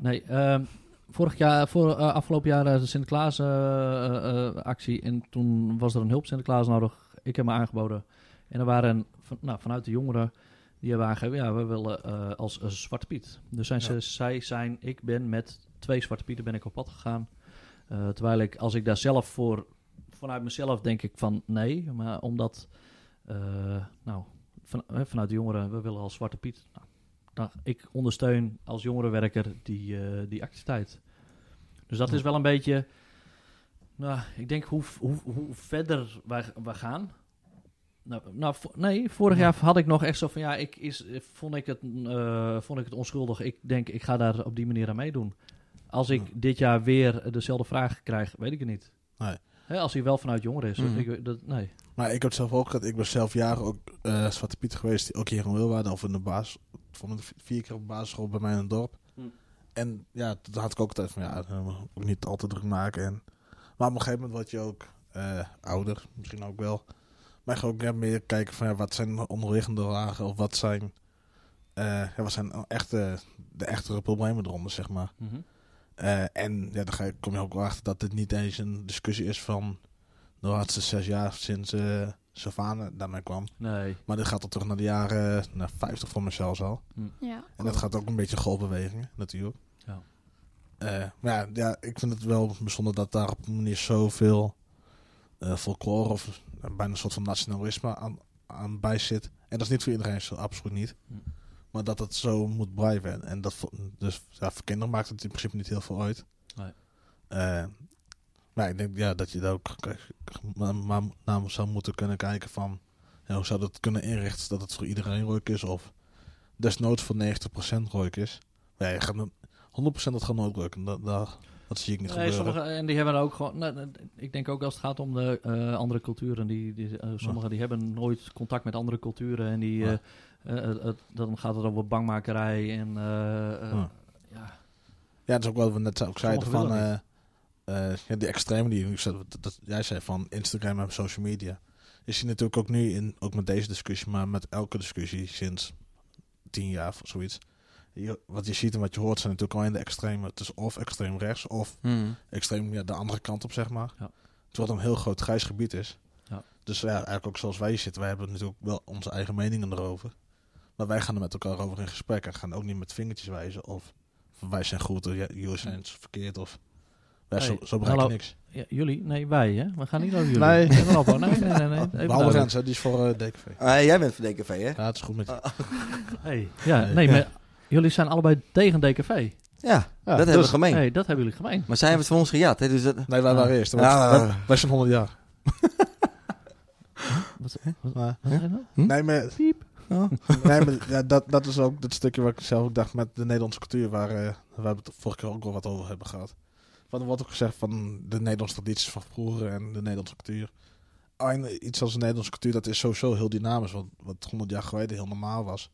Nee, ehm, vorig jaar, voor, eh, afgelopen jaar de Sinterklaas eh, eh, eh, actie. En toen was er een hulp Sinterklaas nodig. Ik heb me aangeboden. En er waren van, nou, vanuit de jongeren. Die hebben aangegeven, ja, we willen eh, als Zwarte Piet. Dus zijn ze, Ja. zij zijn, ik ben met twee Zwarte Pieten ben ik op pad gegaan. Eh, terwijl ik, als ik daar zelf voor, vanuit mezelf denk ik van nee. Maar omdat, eh, nou, van, eh, vanuit de jongeren, we willen als Zwarte Piet. Nou, dan, ik ondersteun als jongerenwerker die, die activiteit. Dus dat Ja. is wel een beetje, nou, ik denk hoe, hoe, hoe verder wij, wij gaan. Nou, nou, vo- nee, vorig jaar had ik nog echt zo van ja, ik is, vond, ik het, vond ik het onschuldig. Ik denk, ik ga daar op die manier aan meedoen. Als ik Ja. dit jaar weer dezelfde vraag krijg, weet ik het niet. Nee. Hè, als hij wel vanuit jongeren is. Mhm. ik, dat, nee. Maar ik heb het zelf ook gehad. Ik ben zelf jaren ook eh, Zwarte Piet geweest. Ook hier in Wilwaarde of in de baas. Vond ik vier keer op basisschool bij mij in het dorp. Hm. En ja, toen had ik ook altijd van ja, eh, ook niet al te druk maken. En, maar op een gegeven moment word je ook eh, ouder. Misschien ook wel. Maar je gaat ook ja, meer kijken van ja, wat zijn de onderliggende lagen. Of wat zijn eh, ja, wat zijn echte, de echte problemen eronder, zeg maar. Mhm. Eh, en ja, dan ga je, kom je ook wel achter dat dit niet eens een discussie is van de laatste zes jaar sinds eh Savannah daarmee kwam. Nee. Maar dit gaat al terug naar de jaren naar 50 voor mezelf al. Ja. En dat gaat ook een beetje golfbewegingen, natuurlijk. Ja. Eh, maar ja, ja, ik vind het wel bijzonder dat daar op een manier zoveel eh folklore of eh, bijna een soort van nationalisme aan, aan bij zit. En dat is niet voor iedereen zo, absoluut niet. Hm. Maar dat het zo moet blijven. En dat, dus ja, voor kinderen maakt het in principe niet heel veel uit. Nee. Eh, maar ik denk ja, dat je daar ook maar, maar naar zou moeten kunnen kijken van... Ja, hoe zou dat kunnen inrichten dat het voor iedereen leuk is? Of desnoods voor 90% leuk is. Maar ja, je gaat, een- 100% dat gaat nooit lukken. Dat, dat, dat zie ik niet Nee, gebeuren. sommige, en die hebben ook gewoon. nou, ik denk ook als het gaat om de eh, andere culturen. Die, die, eh, sommigen die hebben nooit contact met andere culturen. En die, Ja. Eh, eh, het- dan gaat het over bangmakerij. En eh, eh, Ja. ja. Ja, dat is ook wat we net ook zeiden van... eh eh, ja, die extreme die je dat, dat jij zei van Instagram en social media. Je ziet natuurlijk ook nu, in, ook met deze discussie, maar met elke discussie sinds tien jaar of zoiets. Je, wat je ziet en wat je hoort zijn natuurlijk alleen de extreme. Het is of extreem rechts of Hmm. extreem ja, de andere kant op, zeg maar. Ja. Terwijl het een heel groot grijs gebied is. Ja. Dus ja, eigenlijk ook zoals wij hier zitten, wij hebben natuurlijk wel onze eigen meningen erover. Maar wij gaan er met elkaar over in gesprek en gaan ook niet met vingertjes wijzen of wij zijn goed of jullie zijn verkeerd of wij Hey, zo, zo hallo. niks. Ja, jullie? Nee, wij, hè? We gaan niet over jullie. Nee. Nee, nee, nee. nee. Even Behalve duidelijk. Rens, hè, die is voor eh DKV. Ah, jij bent van DKV, hè? Ja, het is goed met je. Hey. Ja, Nee. Ja. maar jullie zijn allebei tegen DKV. Ja, Ja, dat hebben dus- we gemeen. Nee, dat hebben jullie gemeen. Maar zij hebben het van ons gejat, hè? Dus dat... Nee, wij waren eerst. want Ja. wij, wij zijn 100 jaar. Wat, wat, wat? Hm? nee, maar, Piep. Oh. nee, maar ja, dat, dat is ook het stukje wat ik zelf ook dacht met de Nederlandse cultuur, waar, eh, waar we het vorige keer ook wel wat over hebben gehad. Want er wordt ook gezegd van de Nederlandse tradities van vroeger en de Nederlandse cultuur. Alleen iets als de Nederlandse cultuur, dat is sowieso heel dynamisch. Want wat 100 jaar geleden heel normaal was,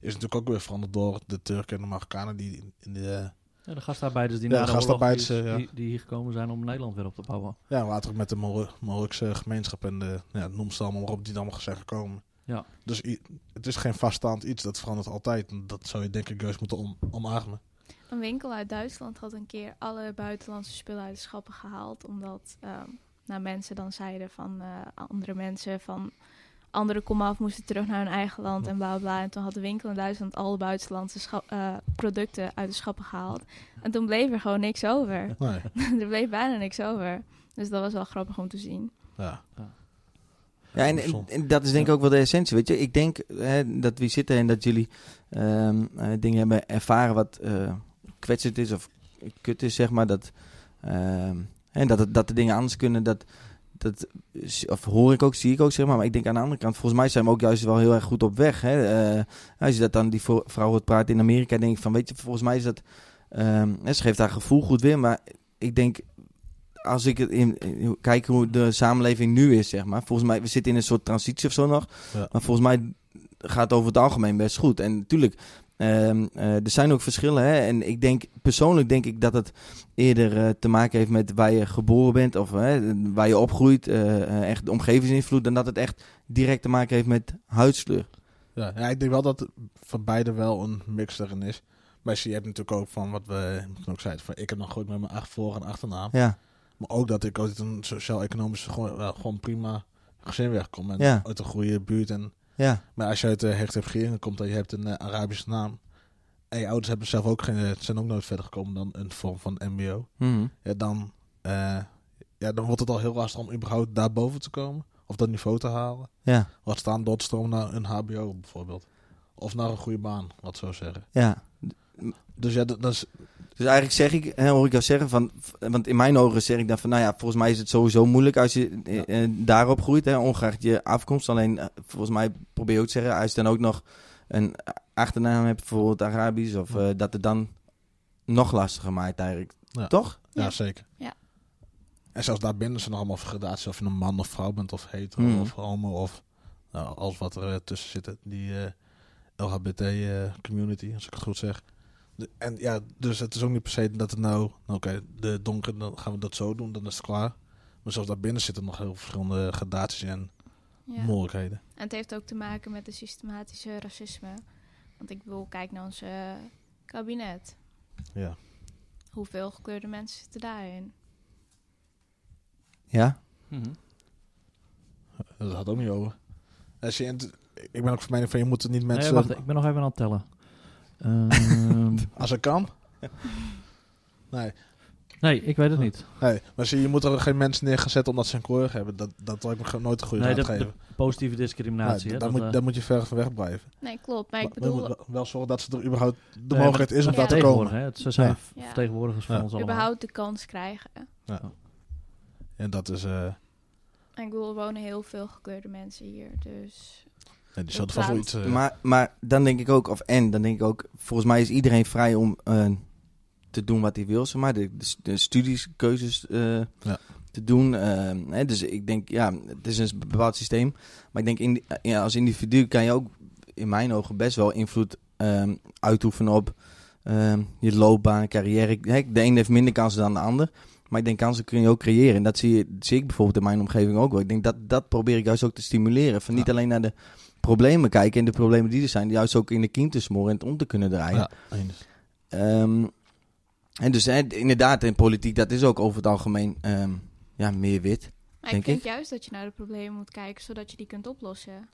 is natuurlijk ook weer veranderd door de Turken en de Marokkanen die in, in de... Ja, de gastarbeiders die Ja, de gastarbeiders, die, eh, ja. die, die hier gekomen zijn om Nederland weer op te bouwen. Ja, later ook met de Marokse gemeenschap en de, ja, noem ze allemaal maar op, die allemaal zijn gekomen. Ja. Dus het is geen vaststaand iets, dat verandert altijd. Dat zou je denk ik juist moeten om, omarmen. Een winkel uit Duitsland had een keer alle buitenlandse spullen uit de schappen gehaald. Omdat ehm, nou, mensen dan zeiden van eh, andere mensen van andere komaf moesten terug naar hun eigen land en bla bla. En toen had de winkel in Duitsland alle buitenlandse eh, producten uit de schappen gehaald. En toen bleef er gewoon niks over. Nee, er bleef bijna niks over. Dus dat was wel grappig om te zien. ja. Ja, en, en, en dat is denk ik ook wel de essentie, weet je. Ik denk hè, dat we zitten en dat jullie ehm, eh, dingen hebben ervaren wat eh kwetsend is of kut is, zeg maar. Dat, ehm, en dat, het- dat de dingen anders kunnen, dat, dat of hoor ik ook, zie ik ook, zeg maar. Maar ik denk aan de andere kant, volgens mij zijn we ook juist wel heel erg goed op weg. Hè. Eh, als je dat dan die vrouw hoort praten in Amerika, denk ik van, weet je, volgens mij is dat... ehm, ze geeft haar gevoel goed weer, maar ik denk als ik het in, in- kijk hoe de samenleving nu is, zeg maar. Volgens mij, we zitten in een soort transitie of zo nog. Ja. Maar volgens mij gaat het over het algemeen best goed. En natuurlijk, ehm, eh, er zijn ook verschillen. Hè? En ik denk, persoonlijk denk ik dat het eerder eh, te maken heeft met waar je geboren bent. Of waar je opgroeit. eh, echt de omgevingsinvloed. Dan dat het echt direct te maken heeft met huidskleur. Ja, ja, ik denk wel dat van beide wel een mix erin is. Maar je hebt natuurlijk ook van wat we ook zeiden. Van, ik heb nog goed met mijn acht voor- en achternaam. Ja, Maar ook dat ik uit een sociaal-economisch gewoon, gewoon prima gezin wegkom. En Ja. uit een goede buurt. En, ja, maar als je uit de hechte regering komt en je hebt een eh, Arabische naam. En je ouders hebben zelf ook geen, eh, zijn ook nooit verder gekomen dan een vorm van mbo. Mhm. Ja, dan, eh, ja, dan wordt het al heel lastig om überhaupt daarboven te komen. Of dat niveau te halen. ja, Wat staan doorstromen naar een hbo bijvoorbeeld. Of naar een goede baan, wat zo zeggen. ja. Dus ja, dat, dat is... Dus eigenlijk zeg ik, hè, hoor ik jou zeggen, van, want in mijn ogen zeg ik dan van, nou ja, volgens mij is het sowieso moeilijk als je eh, eh, daarop groeit, hè, ongeacht je afkomst. Alleen, eh, volgens mij probeer je ook te zeggen, als je dan ook nog een achternaam hebt, bijvoorbeeld Arabisch, of dat het dan nog lastiger maakt eigenlijk. Ja. Toch? Ja, Ja. zeker. Ja. En zelfs daarbinnen zijn er allemaal gradaties of je een man of vrouw bent of hetero Hmm. of homo of nou, alles wat er tussen zit. Die eh, LHBT eh, community, als ik het goed zeg. En ja, dus het is ook niet per se dat het nou, nou, oké, de donkere, dan gaan we dat zo doen, dan is het klaar. Maar zelfs daarbinnen zitten nog heel verschillende gradaties en Ja. mogelijkheden. En het heeft ook te maken met de systematische racisme. Want ik bedoel, kijk naar ons eh, kabinet. Ja. Hoeveel gekleurde mensen zitten daarin? Ja? Mhm. Dat had ook niet over. Als je, ik ben ook van mening van je moet het niet Nee, mensen... wacht, ik ben nog even aan het tellen. Ehm, Als het kan. Nee, nee, ik weet het niet. nee. Maar zie, je moet er geen mensen neer gaan zetten omdat ze een kleur hebben. Dat, dat lijkt me nooit een goede Nee, raad dat- geven. Positieve discriminatie. Nee, hè, daar, dat, moet, eh, daar moet je ver van weg blijven. Nee, klopt. Maar ik bedoel, moeten wel- wel zorgen dat ze er überhaupt de nee, mogelijkheid is om ja. daar te komen. hè. Het- Ze zijn Ja. Ja. vertegenwoordigers van Ja. ons allemaal. überhaupt de kans krijgen. En dat is... eh En ik bedoel, er wonen heel veel gekleurde mensen hier. Dus nee, die zullen vast wel iets... eh, Maar, maar dan denk ik ook, of en, dan denk ik ook, volgens mij is iedereen vrij om eh, te doen wat hij wil, zeg maar. De, de, de studies, keuzes eh, Ja. te doen. eh, hè, dus ik denk, ja, het is een bepaald systeem. Maar ik denk, in, ja, als individu kan je ook in mijn ogen best wel invloed ehm, uitoefenen op ehm, je loopbaan, carrière. Hè, de een heeft minder kansen dan de ander. Maar ik denk, kansen kun je ook creëren. En dat zie, je, zie ik bijvoorbeeld in mijn omgeving ook wel. Ik denk, dat, dat probeer ik juist ook te stimuleren. Van niet Ja. alleen naar de problemen kijken en de problemen die er zijn, juist ook in de kiem te smoren en het om te kunnen draaien. ja. Ehm, en dus hè, inderdaad, in politiek, dat is ook over het algemeen ehm, ja, meer wit. maar Denk ik vind ik. juist dat je naar de problemen moet kijken, zodat je die kunt oplossen.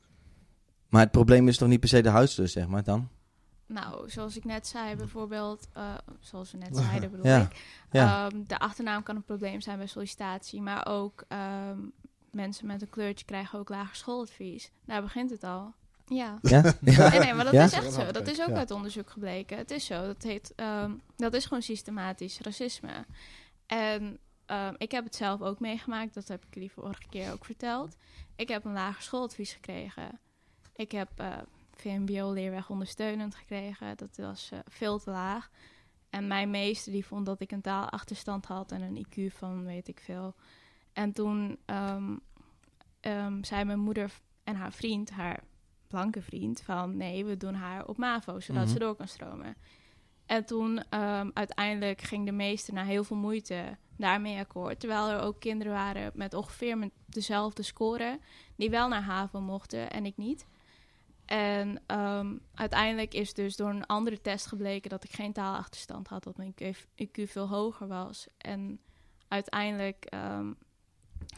Maar het probleem is toch niet per se de huisdeur, zeg maar dan? Nou, zoals ik net zei, bijvoorbeeld, eh, zoals we net zeiden, bedoel Ja. ik. Ja. Ehm, de achternaam kan een probleem zijn bij sollicitatie, maar ook ehm, mensen met een kleurtje krijgen ook lager schooladvies. Daar begint het al. Ja. ja? ja? Nee, nee, maar dat Ja? is echt zo. Dat is ook Ja. uit onderzoek gebleken. Het is zo. Dat, heet, ehm, dat is gewoon systematisch racisme. En ehm, ik heb het zelf ook meegemaakt. Dat heb ik jullie vorige keer ook verteld. Ik heb een lager schooladvies gekregen. Ik heb eh VMBO-leerweg ondersteunend gekregen. Dat was eh, veel te laag. En mijn meester die vond dat ik een taalachterstand had en een IQ van weet ik veel. En toen ehm, ehm, zei mijn moeder en haar vriend, haar blanke vriend, van nee, we doen haar op MAVO, zodat Mhm. ze door kan stromen. En toen ehm, uiteindelijk ging de meester na heel veel moeite daarmee akkoord. Terwijl er ook kinderen waren met ongeveer met dezelfde score, die wel naar HAVO mochten en ik niet. En ehm, uiteindelijk is dus door een andere test gebleken dat ik geen taalachterstand had, dat mijn IQ veel hoger was. En uiteindelijk ehm,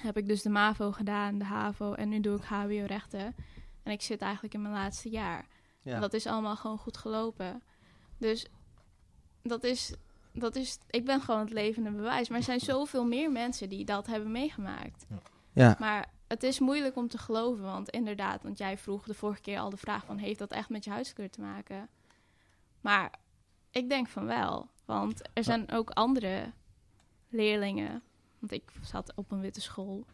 heb ik dus de MAVO gedaan, de HAVO en nu doe ik HBO-rechten. En ik zit eigenlijk in mijn laatste jaar. Ja. Dat is allemaal gewoon goed gelopen. Dus dat is, dat is, ik ben gewoon het levende bewijs. Maar er zijn zoveel meer mensen die dat hebben meegemaakt. ja. Maar het is moeilijk om te geloven, want inderdaad, want jij vroeg de vorige keer al de vraag van, heeft dat echt met je huidskleur te maken? Maar ik denk van wel, want er zijn ook andere leerlingen, want ik zat op een witte school,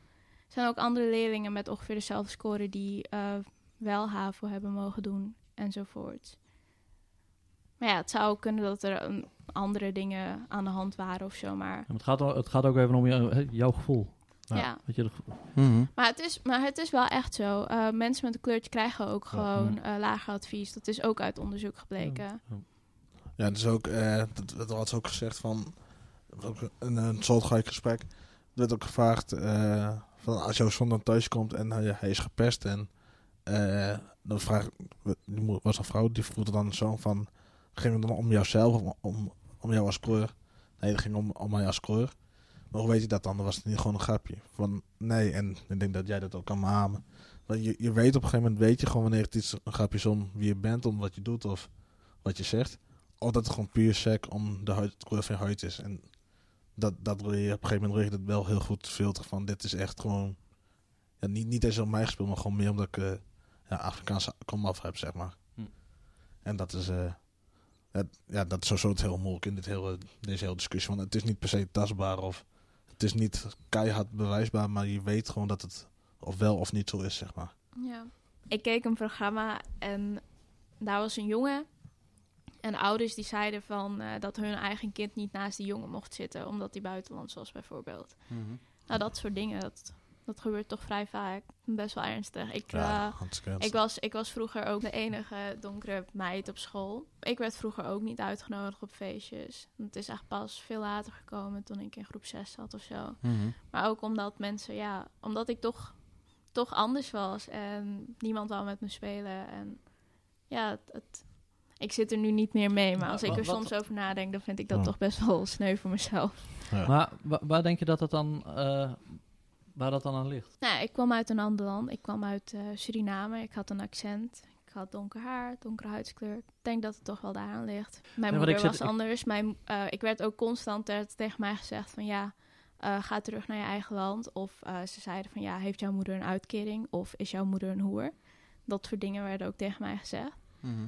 er zijn ook andere leerlingen met ongeveer dezelfde score die eh, wel HAVO hebben mogen doen enzovoort. Maar ja, het zou kunnen dat er een, andere dingen aan de hand waren of zo, maar het, gaat, het gaat ook even om hè, jouw gevoel. Ja. ja. Weet je, Mhm. Maar het is, maar het is wel echt zo. Eh, mensen met een kleurtje krijgen ook gewoon eh, lager advies. Dat is ook uit onderzoek gebleken. Ja, het is ook, eh, dat, dat had ze ook gezegd van, ook een, een soortgelijk gesprek. Er werd ook gevraagd eh, van als jouw zoon dan thuis komt en hij, hij is gepest en eh, dan vraag, was een vrouw die vroeg dan zo van, ging het dan om jouzelf of om, om, om jou als kleur? Nee, het ging om, om mij als kleur. Maar hoe weet je dat dan? Dan was het niet gewoon een grapje. Van nee, en ik denk dat jij dat ook kan beamen. Want je, je weet op een gegeven moment, weet je gewoon wanneer het iets een grapje is om wie je bent, om wat je doet of wat je zegt. Of dat het gewoon puur sec om de huid, kleur van je huid is. En dat, dat wil je op een gegeven moment wil je dat wel heel goed filteren van dit is echt gewoon... Ja, niet, niet eens om mij gespeeld, maar gewoon meer omdat ik eh ja, Afrikaanse komaf heb, zeg maar. Hm. En dat is... eh, het- ja, dat is sowieso het heel moeilijk in dit hele, deze hele discussie. Want het is niet per se tastbaar of... Het is niet keihard bewijsbaar, maar je weet gewoon dat het of wel of niet zo is, zeg maar. Ja. Ik keek een programma en daar was een jongen. En de ouders die zeiden van eh, dat hun eigen kind niet naast die jongen mocht zitten, omdat hij buitenlands was bijvoorbeeld. Nou, dat soort dingen, dat, dat gebeurt toch vrij vaak. Best wel ernstig. Ik, Ja, eh, Ik was, ik was vroeger ook de enige donkere meid op school. Ik werd vroeger ook niet uitgenodigd op feestjes. Het is echt pas veel later gekomen toen ik in groep 6 zat of zo. Mhm. Maar ook omdat mensen, ja, omdat ik toch, toch anders was en niemand wou met me spelen. En ja, het, het, Ik zit er nu niet meer mee, maar als ik er soms over nadenk, dan vind ik dat toch best wel sneu voor mezelf. Ja. Maar wa- waar denk je dat het dan, eh, waar dat dan aan ligt? Nou, ik kwam uit een ander land. Ik kwam uit eh, Suriname. Ik had een accent. Ik had donker haar, donkere huidskleur. Ik denk dat het toch wel daaraan ligt. Mijn Ja, moeder ik was ik- anders. Mijn, eh, ik werd ook constant er tegen mij gezegd van ja, eh, ga terug naar je eigen land. Of eh, ze zeiden van ja, heeft jouw moeder een uitkering? Of is jouw moeder een hoer? Dat soort dingen werden ook tegen mij gezegd. Mhm.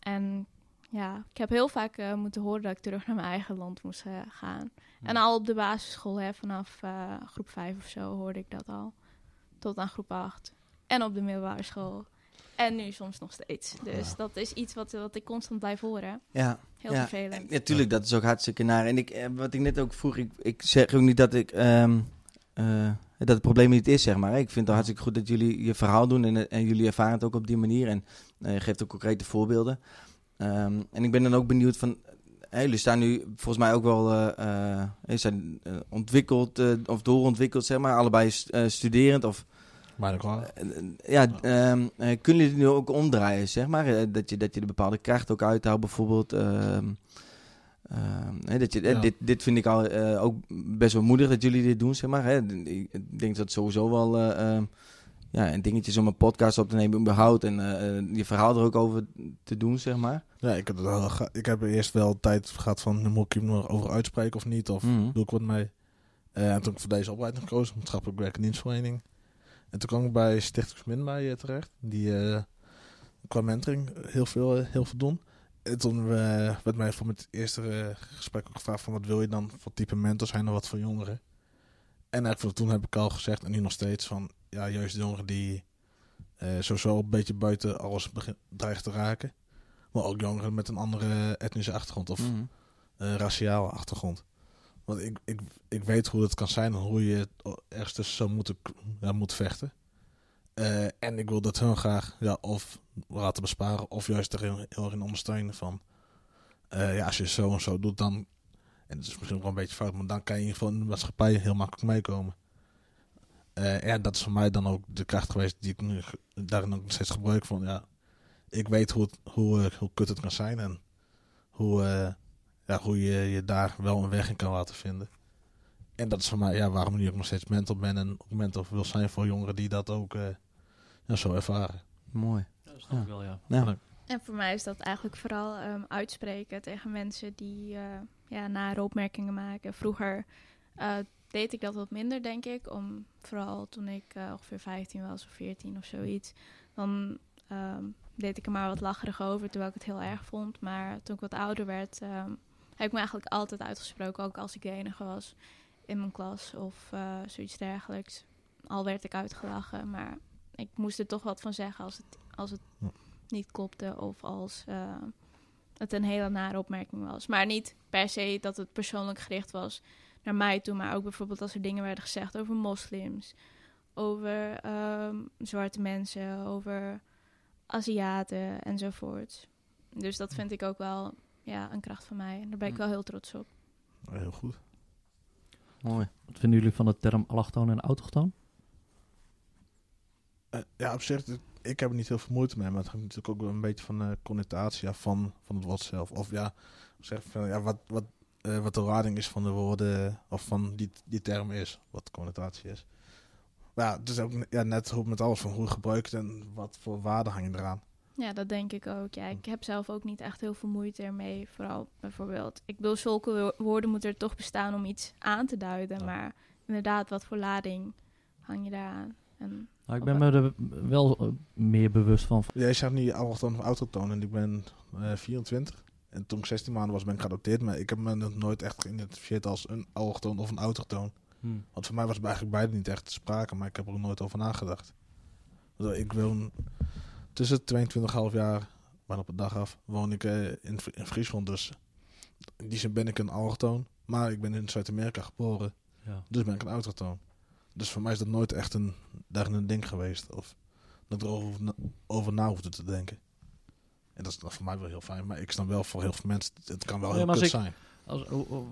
En ja, ik heb heel vaak eh, moeten horen dat ik terug naar mijn eigen land moest eh, gaan. En al op de basisschool, hè, vanaf eh, groep 5 of zo, hoorde ik dat al. Tot aan groep 8. En op de middelbare school. En nu soms nog steeds. Dus Ja. dat is iets wat, wat ik constant blijf horen. Ja, Heel ja. vervelend. Ja, tuurlijk, dat is ook hartstikke naar. En ik, wat ik net ook vroeg, ik, ik zeg ook niet dat ik... ehm, eh, dat het probleem niet is, zeg maar. Ik vind het hartstikke goed dat jullie je verhaal doen en, en jullie ervaren het ook op die manier. En je geeft ook concrete voorbeelden. Ehm, en ik ben dan ook benieuwd van... jullie staan nu volgens mij ook wel eh, eh, zijn, eh, ontwikkeld of doorontwikkeld, zeg maar. Allebei st- studerend of... Maar Ja, ehm, eh, kunnen jullie het nu ook omdraaien, zeg maar? Dat, je, dat je de bepaalde kracht ook uithaalt, bijvoorbeeld. ehm, dat je, Ja. dit, dit vind ik al ook best wel moedig dat jullie dit doen, zeg maar. Hè? Ik denk dat het sowieso wel ja, een dingetje is om een podcast op te nemen, überhaupt. En eh, eh, je verhaal er ook over te doen, zeg maar. Ja, ik heb, het wel ik heb eerst wel tijd gehad van, moet ik hem nog over uitspreken of niet? Of Mhm. doe ik wat mee? Eh, en toen ik voor deze opleiding gekozen, maatschappelijk werk en dienstverlening. En toen kwam ik bij Stichtingsmin bij eh, terecht. Die qua mentoring heel veel, heel veel doen. En toen werd mij voor het eerste gesprek ook gevraagd van wat wil je dan voor type mentor zijn er wat voor jongeren? En eigenlijk toen heb ik al gezegd, en nu nog steeds, van ja, juist de jongeren die eh, sowieso een beetje buiten alles dreigen te raken. Maar ook jongeren met een andere etnische achtergrond of eh, raciale achtergrond. Want ik, ik, ik weet hoe het kan zijn en hoe je ergens tussen zou moeten, ja, moet vechten. Eh, en ik wil dat heel graag ja, of laten besparen of juist er heel, heel erg in ondersteunen van. ja, als je zo en zo doet, dan. En het is misschien wel een beetje fout, maar dan kan je in ieder geval in de maatschappij heel makkelijk meekomen. Eh, ja, dat is voor mij dan ook de kracht geweest die ik nu daarin ook nog steeds gebruik van. Ja, ik weet hoe, het, hoe, eh, hoe kut het kan zijn en hoe, eh, ja, hoe je je daar wel een weg in kan laten vinden. En dat is voor mij ja, waarom ik nu ook nog steeds mentor ben en ook mentor wil zijn voor jongeren die dat ook eh, ja, zo ervaren. Mooi. Dat snap ik wel, ja. Ja. En voor mij is dat eigenlijk vooral ehm, uitspreken tegen mensen die eh, ja, nare opmerkingen maken. Vroeger eh, deed ik dat wat minder, denk ik. Om, vooral toen ik eh, ongeveer 15 was of 14 of zoiets. Dan ehm, deed ik er maar wat lacherig over, terwijl ik het heel erg vond. Maar toen ik wat ouder werd, ehm, heb ik me eigenlijk altijd uitgesproken. Ook als ik de enige was in mijn klas of eh, zoiets dergelijks. Al werd ik uitgelachen, maar ik moest er toch wat van zeggen als het, als het Ja. niet klopte of als eh, het een hele nare opmerking was. Maar niet per se dat het persoonlijk gericht was naar mij toe, maar ook bijvoorbeeld als er dingen werden gezegd over moslims, over ehm, zwarte mensen, over Aziaten enzovoort. Dus dat vind ik ook wel ja, een kracht van mij en daar ben ik Hm. wel heel trots op. Heel goed. Mooi. Wat vinden jullie van de term allochtoon en autochtoon? Eh, ja, op zich, ik- heb er niet heel veel moeite mee, maar het hangt natuurlijk ook wel een beetje van de connotatie af van, van het woord zelf. Of ja, zeg van, ja wat, wat, eh, wat de lading is van de woorden, of van die, die term is, wat de connotatie is. Maar ja, het is ook ja, net hoe met alles, van hoe gebruikt en wat voor waarde hang je eraan. Ja, dat denk ik ook. Ja, ik heb zelf ook niet echt heel veel moeite ermee. Vooral bijvoorbeeld, ik bedoel, zulke wo- woorden moeten er toch bestaan om iets aan te duiden. Ja. Maar inderdaad, wat voor lading hang je daaraan? En Nou, ik ben me er wel eh, meer bewust van. Jij zegt niet allochtoon of autochtoon en ik ben eh 24. En toen ik 16 maanden was, ben ik geadopteerd. Maar ik heb me nog nooit echt geïdentificeerd als een allochtoon of een autochtoon. Want voor mij was het eigenlijk beide niet echt te sprake, maar ik heb er nooit over nagedacht. Dus ik woon tussen 22,5 jaar, maar op de dag af, woon ik eh, in, Fri- in Friesland. Dus in die zin ben ik een allochtoon. Maar ik ben in Zuid-Amerika geboren, Ja. dus ben ik een autochtoon. Dus voor mij is dat nooit echt een, daar een ding geweest. Of dat ik erover na- over na hoefde te denken. En dat is dan voor mij wel heel fijn. Maar ik snap wel voor heel veel mensen, het kan wel Ja, heel maar kut ik- zijn. Als,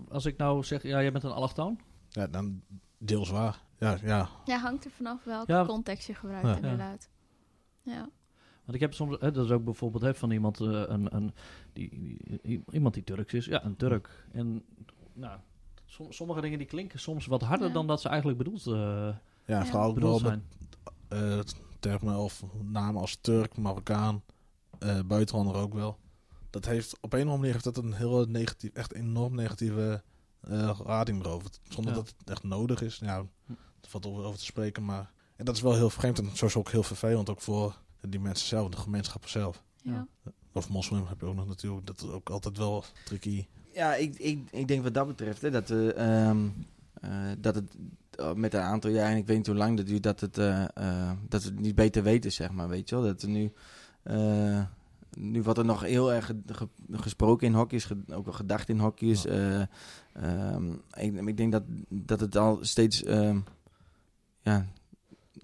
als ik nou zeg, ja, jij bent een allochtoon. Ja, dan deels waar. Ja, ja. ja, hangt er vanaf welke Ja. context je gebruikt, Ja. inderdaad. Ja. Want ik heb soms, hè, dat is ook bijvoorbeeld hè, van iemand, eh, een, een, die, die- iemand die Turks is. Ja, een Turk. En nou, som- sommige dingen die klinken soms wat harder Ja. dan dat ze eigenlijk bedoeld, eh Ja, Ja. vooral bedoeld met zijn. eh, termen of namen als Turk, Marokkaan, eh buitenlander ook wel. Dat heeft op een of andere manier heeft dat een heel negatief, echt enorm negatieve eh rading erover. Zonder Ja. dat het echt nodig is. Ja, er valt over, over te spreken, maar en dat is wel heel vreemd en zo is ook heel vervelend ook voor die mensen zelf, de gemeenschappen zelf. Ja. Of moslim heb je ook nog natuurlijk. Dat is ook altijd wel tricky. Ja, ik, ik, ik denk wat dat betreft hè, dat, we, ehm, eh, dat het eh, met een aantal jaar, en ik weet niet hoe lang dat duurt, dat, het, eh, eh, dat we het niet beter weten, zeg maar, weet je wel. Dat er nu, eh, nu wordt er nog heel erg ge- ge- gesproken in hokjes, ge- ook wel gedacht in hokjes. eh, ehm, ik, ik denk dat, dat het al steeds ehm, ja,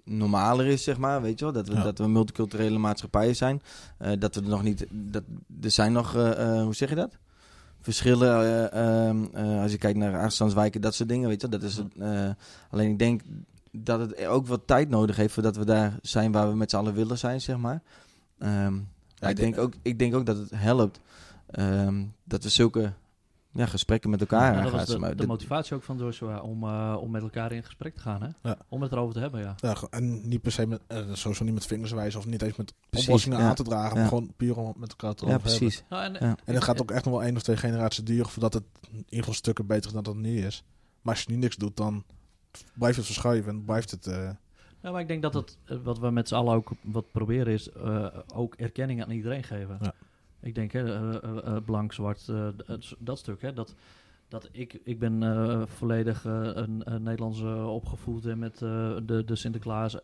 normaler is, zeg maar, weet je wel. Dat we, Ja. dat we multiculturele maatschappijen zijn. Eh, dat we er nog niet, dat, er zijn nog, hoe zeg je dat? verschillen eh, ehm, eh, als je kijkt naar afstandswijken, dat soort dingen, weet je. wel. Dat is het, alleen ik denk dat het ook wat tijd nodig heeft voordat we daar zijn waar we met z'n allen willen zijn, zeg maar. Ehm, Ja, ik, denk ook, ik denk ook dat het helpt ehm, dat we zulke ja, gesprekken met elkaar Ja, dat aangaan. de, de Dit- motivatie ook van Joshua om, eh, om met elkaar in gesprek te gaan, hè? Ja. Om het erover te hebben, ja. Ja, en niet per se met, eh, sowieso niet met vingers wijzen of niet eens met Precies, oplossingen ja. aan te dragen, Ja. maar gewoon puur om met elkaar te ja, hebben. precies. Nou, en, Ja. En het gaat ook echt nog wel één of twee generaties duren voordat het in ieder geval stukken beter is dan dat het nu is. Maar als je nu niks doet, dan blijft het verschuiven en blijft het... eh, Nou, maar ik denk dat het, eh, wat we met z'n allen ook wat proberen is, eh, ook erkenning aan iedereen geven. Ja. Ik denk, hè, eh, blank, zwart, dat stuk, hè, dat, dat ik, ik ben volledig een, een Nederlandse opgevoed en met de, de Sinterklaas,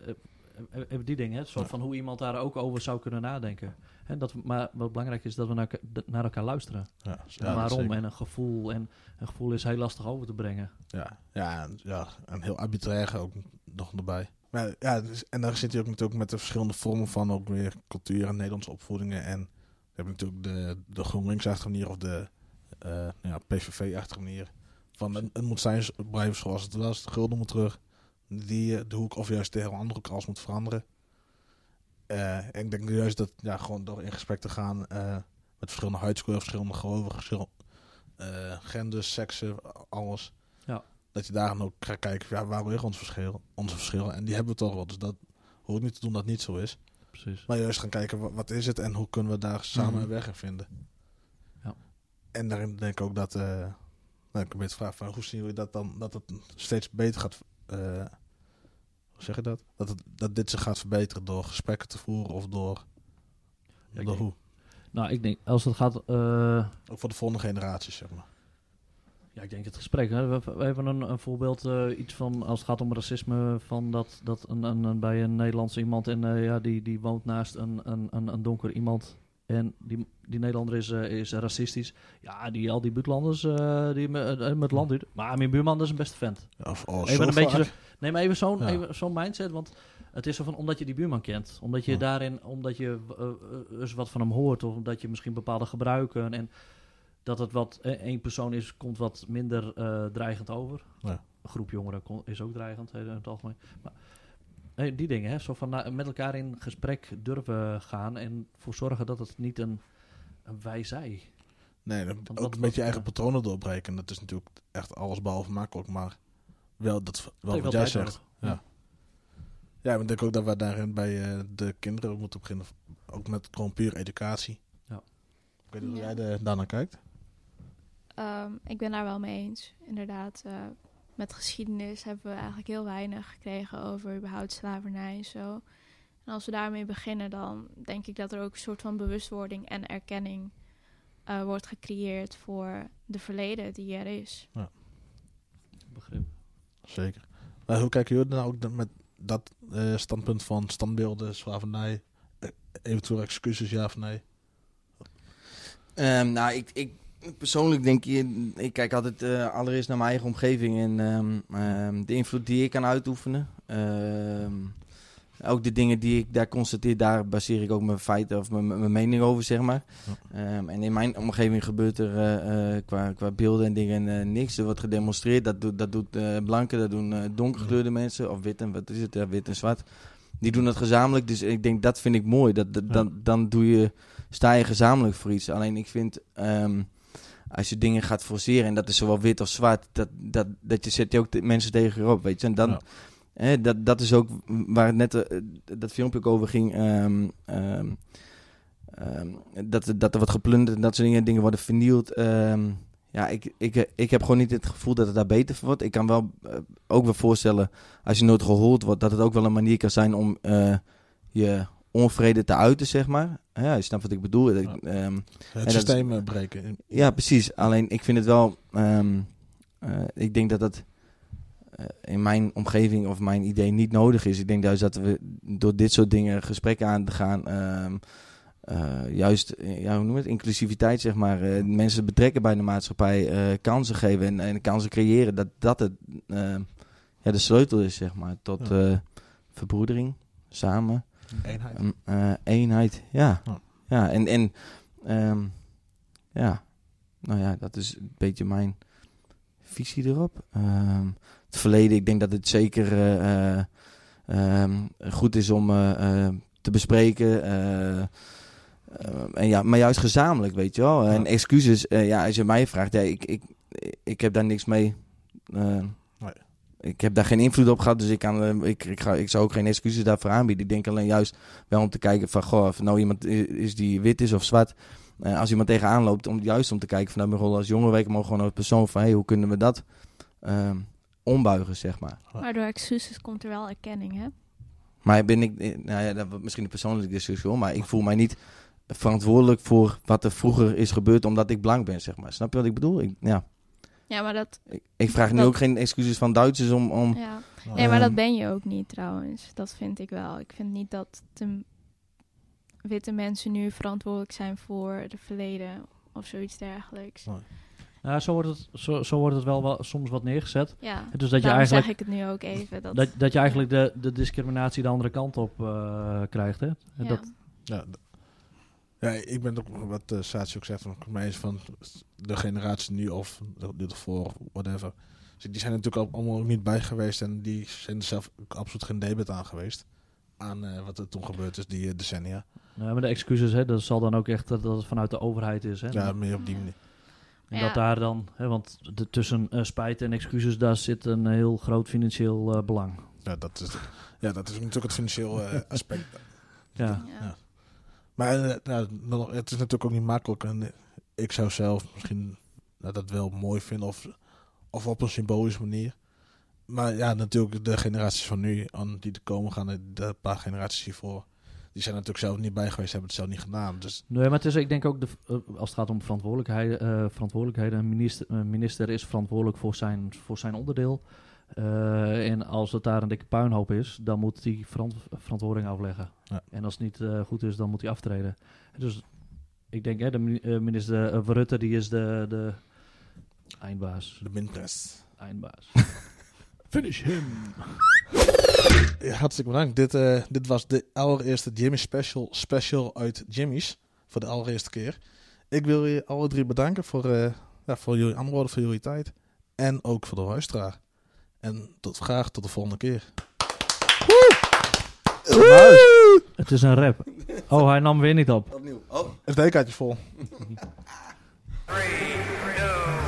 die dingen, hè, soort Ja. van hoe iemand daar ook over zou kunnen nadenken. Hè, dat, maar wat belangrijk is, dat we naar, elkaar luisteren. ja, En ja, waarom? En een gevoel. En een gevoel is heel lastig over te brengen. Ja, ja, ja, en heel arbitrair ook nog erbij. Ja, en daar zit je ook natuurlijk met de verschillende vormen van ook weer cultuur en Nederlandse opvoedingen. En we hebben natuurlijk de, de GroenLinks-achtige manier of de eh, ja, PVV-achtige manier. Van het, moet zijn blijven zoals het was, de gulden moet terug. Die, eh, de hoek of juist de hele andere kant moet veranderen. Eh, en ik denk juist dat ja, gewoon door in gesprek te gaan met verschillende huidskleuren, verschillende geloven, verschillende genders, seksen, alles dat je daar dan ook gaat kijken, ja, waar liggen onze verschillen, onze verschillen? En die hebben we toch wel, dus dat hoort niet te doen dat het niet zo is. Precies. Maar juist gaan kijken, wa- wat, is het en hoe kunnen we daar samen Mhm. een weg in vinden? Ja. En daarin denk ik ook dat, eh nou, ik een beetje vraag van, hoe zien jullie dat dan, dat het steeds beter gaat, eh, hoe zeg je dat? Dat, het, dat dit zich gaat verbeteren door gesprekken te voeren of door, Ja, door hoe? Nou, ik denk, als het gaat... eh, Ook voor de volgende generaties, zeg maar. Ja, ik denk het gesprek. Hè. We, we hebben een, een voorbeeld, eh, iets van als het gaat om racisme, van dat, dat een, een, een- bij een Nederlandse iemand en eh, ja, die, die woont naast een, een, een, een donker iemand. En die, die Nederlander is, eh, is racistisch. Ja, die, al die buurtlanders die met, met het land uit. Maar mijn buurman is een beste vent. Of, oh, even een beetje vaak. zo, nee, maar even zo'n Ja. even zo'n mindset. Want het is zo van, omdat je die buurman kent. Omdat je Ja. daarin, omdat je eens wat van hem hoort. Of omdat je misschien bepaalde gebruiken. En dat het wat eh, één persoon is, komt wat minder eh, dreigend over. Ja. Een groep jongeren kon- is ook dreigend in het algemeen. Maar, eh, die dingen, hè, zo van na- met elkaar in gesprek durven gaan. En voor zorgen dat het niet een, een wij-zij. Nee, dat- ook wat- een beetje wat- je eigen patronen doorbreken. Dat is natuurlijk echt alles behalve makkelijk, maar wel, dat, wel wat jij zegt. Ja. Ja, ik denk ook dat we daarin bij eh, de kinderen ook moeten beginnen. Ook met gewoon puur educatie. Ja. Ik weet niet hoe jij de, daarnaar kijkt. Ehm, ik ben daar wel mee eens. Inderdaad, eh, met geschiedenis hebben we eigenlijk heel weinig gekregen over überhaupt slavernij en zo. En als we daarmee beginnen, dan denk ik dat er ook een soort van bewustwording en erkenning eh, wordt gecreëerd voor de verleden die er is. Begrip. Zeker. Maar hoe kijken jullie nou ook met dat eh, standpunt van standbeelden, slavernij, eventueel excuses, ja of nee? Ehm, nou, ik, ik persoonlijk denk je, ik kijk altijd eh, allereerst naar mijn eigen omgeving en ehm, ehm, de invloed die ik kan uitoefenen. Ehm, ook de dingen die ik daar constateer, daar baseer ik ook mijn feiten of mijn, mijn mening over, zeg maar. En in mijn omgeving gebeurt er eh, eh, qua, qua beelden en dingen eh, niks. Er wordt gedemonstreerd, dat doet, dat doet blanken, dat doen donkergekleurde mensen, of wit en wat is het, ja, wit en zwart. die doen het gezamenlijk. Dus ik denk, dat vind ik mooi. Dat, dat- Ja. dan, dan doe je, sta je gezamenlijk voor iets. Alleen ik vind, als je dingen gaat forceren, en dat is zowel wit of zwart, dat, dat, dat je zet je ook de mensen tegen je op, weet je. En dan, Ja. hè, dat, dat is ook waar het net eh, dat filmpje ook over ging. ehm, ehm, dat, dat er wordt geplunderd en dat soort dingen, dingen worden vernield. Ja, ik, ik, ik heb gewoon niet het gevoel dat het daar beter voor wordt. Ik kan wel eh, ook wel voorstellen, als je nooit gehoord wordt, dat het ook wel een manier kan zijn om eh, je onvrede te uiten, zeg maar. Ja, je snapt wat ik bedoel. Ja. ehm, Het systeem eh, breken. ja, precies. Alleen ik vind het wel. ehm, eh, ik denk dat dat eh, in mijn omgeving of mijn idee niet nodig is. Ik denk juist dat we door dit soort dingen gesprekken aan te gaan. ehm, eh, juist, ja, hoe noem je het? Inclusiviteit, zeg maar. mensen betrekken bij de maatschappij, kansen geven en, en kansen creëren. Dat dat het, ja, de sleutel is, zeg maar. Tot verbroedering, samen. Eenheid. Een, eh, eenheid, ja. Ja. Ja, en, en ehm, ja, nou ja, dat is een beetje mijn visie erop. Ehm, het verleden, ik denk dat het zeker eh, eh, ehm, goed is om te bespreken. en ja, maar juist gezamenlijk, weet je wel. En excuses, ja, als je mij vraagt, ja, ik, ik, ik heb daar niks mee. Ik heb daar geen invloed op gehad, dus ik, kan, eh, ik, ik, ga, ik zou ook geen excuses daarvoor aanbieden. Ik denk alleen juist wel om te kijken van, goh, of nou iemand is die wit is of zwart. Eh, als iemand tegenaan loopt, om, juist om te kijken van, nou, mijn rol als jongerenweek, maar gewoon als persoon van, hey, hoe kunnen we dat ehm, ombuigen, zeg maar. Maar door excuses komt er wel erkenning, hè? Maar ben ik, eh, nou ja, dat wordt misschien een persoonlijke discussie, hoor, maar ik voel mij niet verantwoordelijk voor wat er vroeger is gebeurd omdat ik blank ben, zeg maar. Snap je wat ik bedoel? Ik, ja, Ja, maar dat... ik, ik vraag nu ook geen excuses van Duitsers om... om Ja. Nee, maar dat ben je ook niet trouwens. Dat vind ik wel. Ik vind niet dat de witte mensen nu verantwoordelijk zijn voor het verleden of zoiets dergelijks. Ja, zo, wordt het, zo, zo wordt het wel, wel soms wat neergezet. Ja, Dus dat je eigenlijk, zeg ik het nu ook even. Dat, dat, dat je eigenlijk de, de discriminatie de andere kant op eh, krijgt. Hè? Ja. dat, Ja, ja, ik ben ook wat uh, Saatje ook zegt, van mij is van de generatie nu of de, ervoor, whatever. Dus die zijn natuurlijk ook allemaal ook niet bij geweest en die zijn er zelf ook absoluut geen debet aan geweest. Aan eh, wat er toen gebeurd is, die eh, decennia. nou, maar de excuses, hè, dat zal dan ook echt dat, dat het vanuit de overheid is. Hè? Ja, meer op die Ja. manier. En Ja. dat daar dan, hè, want de, tussen eh, spijt en excuses, daar zit een heel groot financieel eh, belang. Ja, dat is, ja, dat is natuurlijk het financieel eh, aspect. Ja. Ja. Maar eh, nou, het is natuurlijk ook niet makkelijk. En eh, ik zou zelf misschien nou, dat wel mooi vinden. Of, of op een symbolische manier. Maar ja, natuurlijk de generaties van nu aan die te komen gaan. De paar generaties hiervoor. Die zijn natuurlijk zelf niet bij geweest. Hebben het zelf niet gedaan. Dus Nee, maar het is, ik denk ook, de, eh, als het gaat om verantwoordelijkheden, een minister, is verantwoordelijk voor zijn, voor zijn onderdeel. En als het daar een dikke puinhoop is, dan moet verant- verantwoording afleggen. Ja. En als het niet eh, goed is, dan moet hij aftreden. Dus ik denk, hè, de eh, minister eh, Rutte, die is de, de eindbaas. de minpress. Eindbaas. Finish him. Ja, hartstikke bedankt. Dit, eh, dit was de allereerste Jimmy Special, special uit Jimmy's. Voor de allereerste keer. Ik wil je alle drie bedanken voor, eh, ja, voor jullie antwoorden, voor jullie tijd. En ook voor de luisteraar. En tot graag tot de volgende keer. Het is een rap. Oh, hij nam weer niet op. Opnieuw. Oh. Het dekkaartje vol. 3, 2, 1.